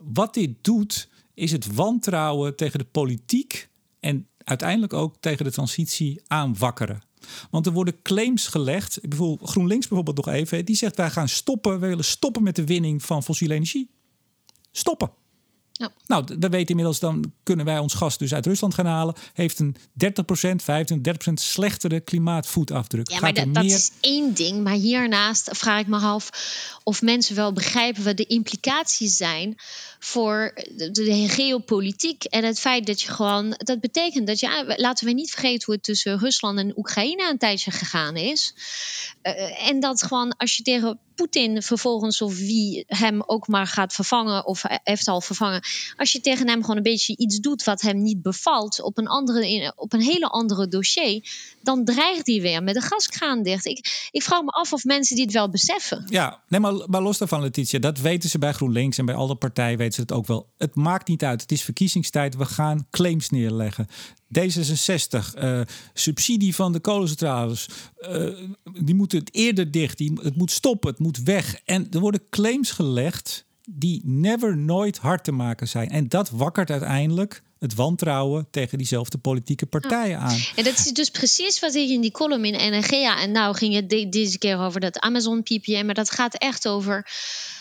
Wat dit doet, is het wantrouwen tegen de politiek en uiteindelijk ook tegen de transitie aanwakkeren. Want er worden claims gelegd. Bijvoorbeeld GroenLinks bijvoorbeeld nog even. Die zegt wij gaan stoppen. We willen stoppen met de winning van fossiele energie. Stoppen. Ja. Nou, we weten inmiddels, dan kunnen wij ons gas dus uit Rusland gaan halen. Heeft een 30%, 25, 30% slechtere klimaatvoetafdruk. Ja, maar dat, is één ding. Maar hiernaast vraag ik me af of mensen wel begrijpen wat de implicaties zijn voor de, de, geopolitiek. En het feit dat je gewoon. Dat betekent dat je. Laten we niet vergeten hoe het tussen Rusland en Oekraïne een tijdje gegaan is. Uh, en dat gewoon als je tegen Poetin vervolgens, of wie hem ook maar gaat vervangen, of heeft al vervangen. Als je tegen hem gewoon een beetje iets doet wat hem niet bevalt op een, andere, op een hele andere dossier, dan dreigt hij weer met de gaskraan dicht. Ik, ik vraag me af of mensen dit wel beseffen. Ja, nee, maar, maar los daarvan, Letitia, dat weten ze bij GroenLinks en bij alle partijen weten ze het ook wel. Het maakt niet uit. Het is verkiezingstijd. We gaan claims neerleggen. D66, uh, eh, subsidie van de kolencentrales, uh, die moeten het eerder dicht. Die, het moet stoppen, het moet weg. En er worden claims gelegd die never nooit hard te maken zijn. En dat wakkert uiteindelijk het wantrouwen tegen diezelfde politieke partijen aan. En dat is dus precies wat ik in die column in NRGA... en nou ging het deze keer over dat Amazon PPM... maar dat gaat echt over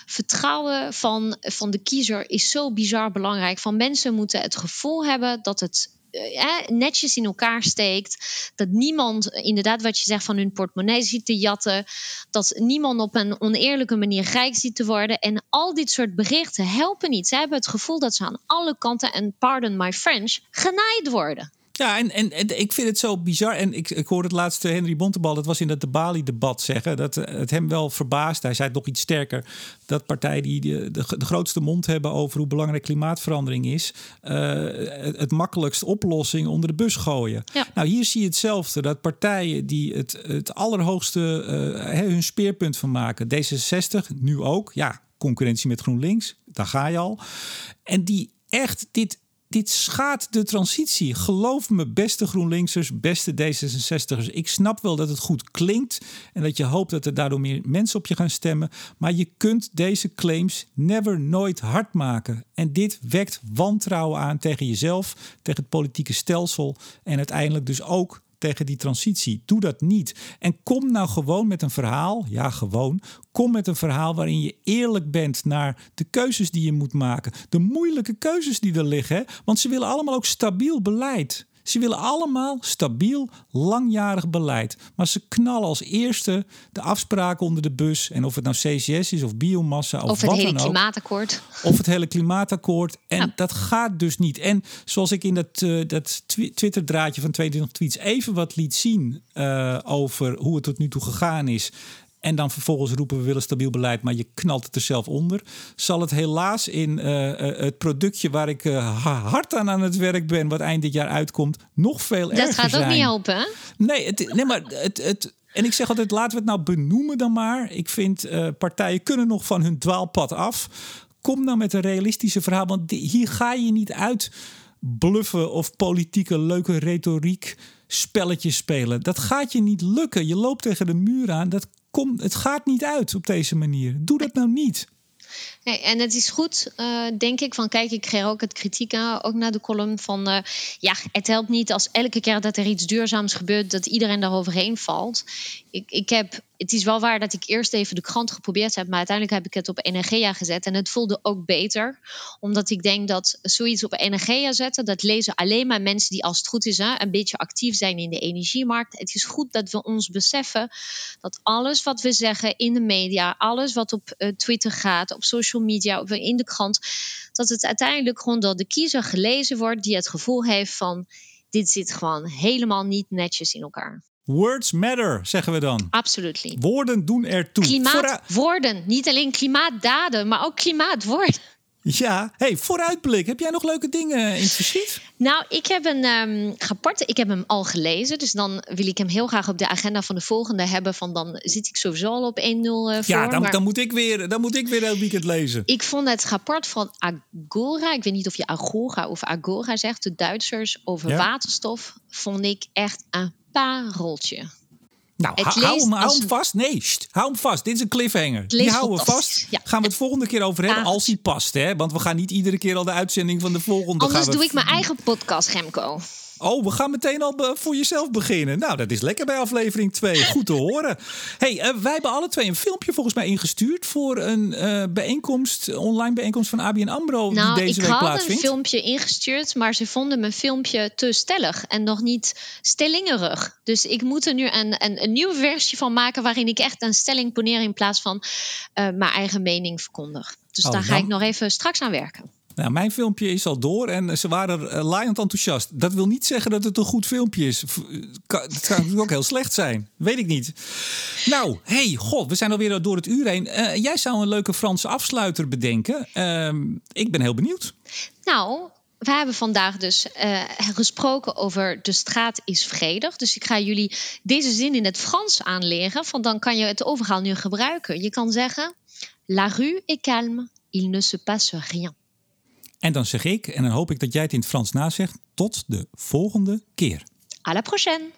vertrouwen van, van de kiezer is zo bizar belangrijk. Van mensen moeten het gevoel hebben dat het eh, netjes in elkaar steekt. Dat niemand, inderdaad, wat je zegt, van hun portemonnee ziet te jatten. Dat niemand op een oneerlijke manier rijk ziet te worden. En al dit soort berichten helpen niet. Ze hebben het gevoel dat ze aan alle kanten, en pardon my French, genaaid worden. Ja, en, en, en, ik vind het zo bizar. En ik, ik hoorde het laatste Henry Bontebal, dat was in het Bali-debat zeggen, dat het hem wel verbaast. Hij zei het nog iets sterker, dat partijen die de, de, de grootste mond hebben over hoe belangrijk klimaatverandering is, uh, het, het makkelijkst oplossing onder de bus gooien. Ja. Nou, hier zie je hetzelfde, dat partijen die het, het allerhoogste uh, hun speerpunt van maken, D66 nu ook, ja, concurrentie met GroenLinks, daar ga je al. En die echt dit dit schaadt de transitie. Geloof me, beste GroenLinksers, beste D66'ers. Ik snap wel dat het goed klinkt en dat je hoopt dat er daardoor meer mensen op je gaan stemmen. Maar je kunt deze claims never nooit hard maken. En dit wekt wantrouwen aan tegen jezelf, tegen het politieke stelsel en uiteindelijk dus ook tegen die transitie. Doe dat niet. En kom nou gewoon met een verhaal. Ja, gewoon. Kom met een verhaal waarin je eerlijk bent naar de keuzes die je moet maken. De moeilijke keuzes die er liggen. Want ze willen allemaal ook stabiel beleid. Ze willen allemaal stabiel, langjarig beleid. Maar ze knallen als eerste de afspraken onder de bus. En of het nou CCS is of biomassa of, of het wat hele dan ook. klimaatakkoord. Of het hele klimaatakkoord. En Ja. dat gaat dus niet. En zoals ik in dat, eh, dat twi- Twitter-draadje van 22 tweets even wat liet zien eh, over hoe het tot nu toe gegaan is. En dan vervolgens roepen we willen stabiel beleid, maar je knalt het er zelf onder. Zal het helaas in eh, eh, het productje waar ik eh, ha- hard aan aan het werk ben, wat eind dit jaar uitkomt, nog veel erger Dat gaat zijn. ook niet helpen. hè? Nee, het, nee maar het, het. En ik zeg altijd, laten we het nou benoemen dan maar. Ik vind partijen kunnen nog van hun dwaalpad af. Kom nou met een realistische verhaal. Want hier ga je niet uit bluffen of politieke leuke retoriek spelletjes spelen. Dat gaat je niet lukken. Je loopt tegen de muur aan. Dat komt, het gaat niet uit op deze manier. Doe dat nou niet. En het is goed, eh, denk ik, van kijk, ik kreeg ook het kritiek aan, ook naar de column van eh, ja, het helpt niet als elke keer dat er iets duurzaams gebeurt, dat iedereen daaroverheen valt. Ik, ik heb, het is wel waar dat ik eerst even de krant geprobeerd heb, maar uiteindelijk heb ik het op Energia gezet en het voelde ook beter, omdat ik denk dat zoiets op Energia zetten, dat lezen alleen maar mensen die als het goed is hè, een beetje actief zijn in de energiemarkt. Het is goed dat we ons beseffen dat alles wat we zeggen in de media, alles wat op eh, Twitter gaat, op social media, of in de krant, dat het uiteindelijk gewoon door de kiezer gelezen wordt die het gevoel heeft van dit zit gewoon helemaal niet netjes in elkaar. Words matter, zeggen we dan. Absoluut. Woorden doen ertoe. Klimaatwoorden, niet alleen klimaatdaden, maar ook klimaatwoorden. Ja, hey, vooruitblik. Heb jij nog leuke dingen in het verschiet? Nou, ik heb een ehm, rapport. Ik heb hem al gelezen. Dus dan wil ik hem heel graag op de agenda van de volgende hebben. Van dan zit ik sowieso al op 1-0 eh, voor. Ja, dan, maar dan, moet ik weer, dan moet ik weer heel weekend lezen. ik vond het rapport van Agora. Ik weet niet of je Agora of Agora zegt. De Duitsers over Ja. waterstof. Vond ik echt een pareltje. Nou, Het hou, hem, hou hem vast. Nee, sst, hou hem vast. Dit is een cliffhanger. Die houden we vast. Ja. Gaan we het volgende keer over hebben, als die past. Hè? Want we gaan niet iedere keer al de uitzending van de volgende... Anders gaan we... doe ik mijn eigen podcast, Remco. Oh, we gaan meteen al voor jezelf beginnen. Nou, dat is lekker bij aflevering 2. Goed te horen. hey, eh, wij hebben alle twee een filmpje volgens mij ingestuurd... voor een eh, bijeenkomst, online bijeenkomst van ABN AMRO... Nou, die deze ik week had een plaatsvindt. filmpje ingestuurd, maar ze vonden mijn filmpje te stellig en nog niet stellingerig. Dus ik moet er nu een, een, een nieuwe versie van maken waarin ik echt een stelling poneer in plaats van eh, mijn eigen mening verkondig. Dus Oh, daar ga dan- ik nog even straks aan werken. Nou, mijn filmpje is al door en ze waren uh, laaiend enthousiast. Dat wil niet zeggen dat het een goed filmpje is. Het kan natuurlijk ook heel slecht zijn. Weet ik niet. Nou, hey, god, we zijn alweer door het uur heen. Eh, jij zou een leuke Franse afsluiter bedenken. Ehm, ik ben heel benieuwd. Nou, we hebben vandaag dus eh, gesproken over de straat is vredig. Dus ik ga jullie deze zin in het Frans aanleren. Van dan kan je het overal nu gebruiken. Je kan zeggen: La rue est calme, il ne se passe rien. En dan zeg ik, en dan hoop ik dat jij het in het Frans nazegt, tot de volgende keer. À la prochaine!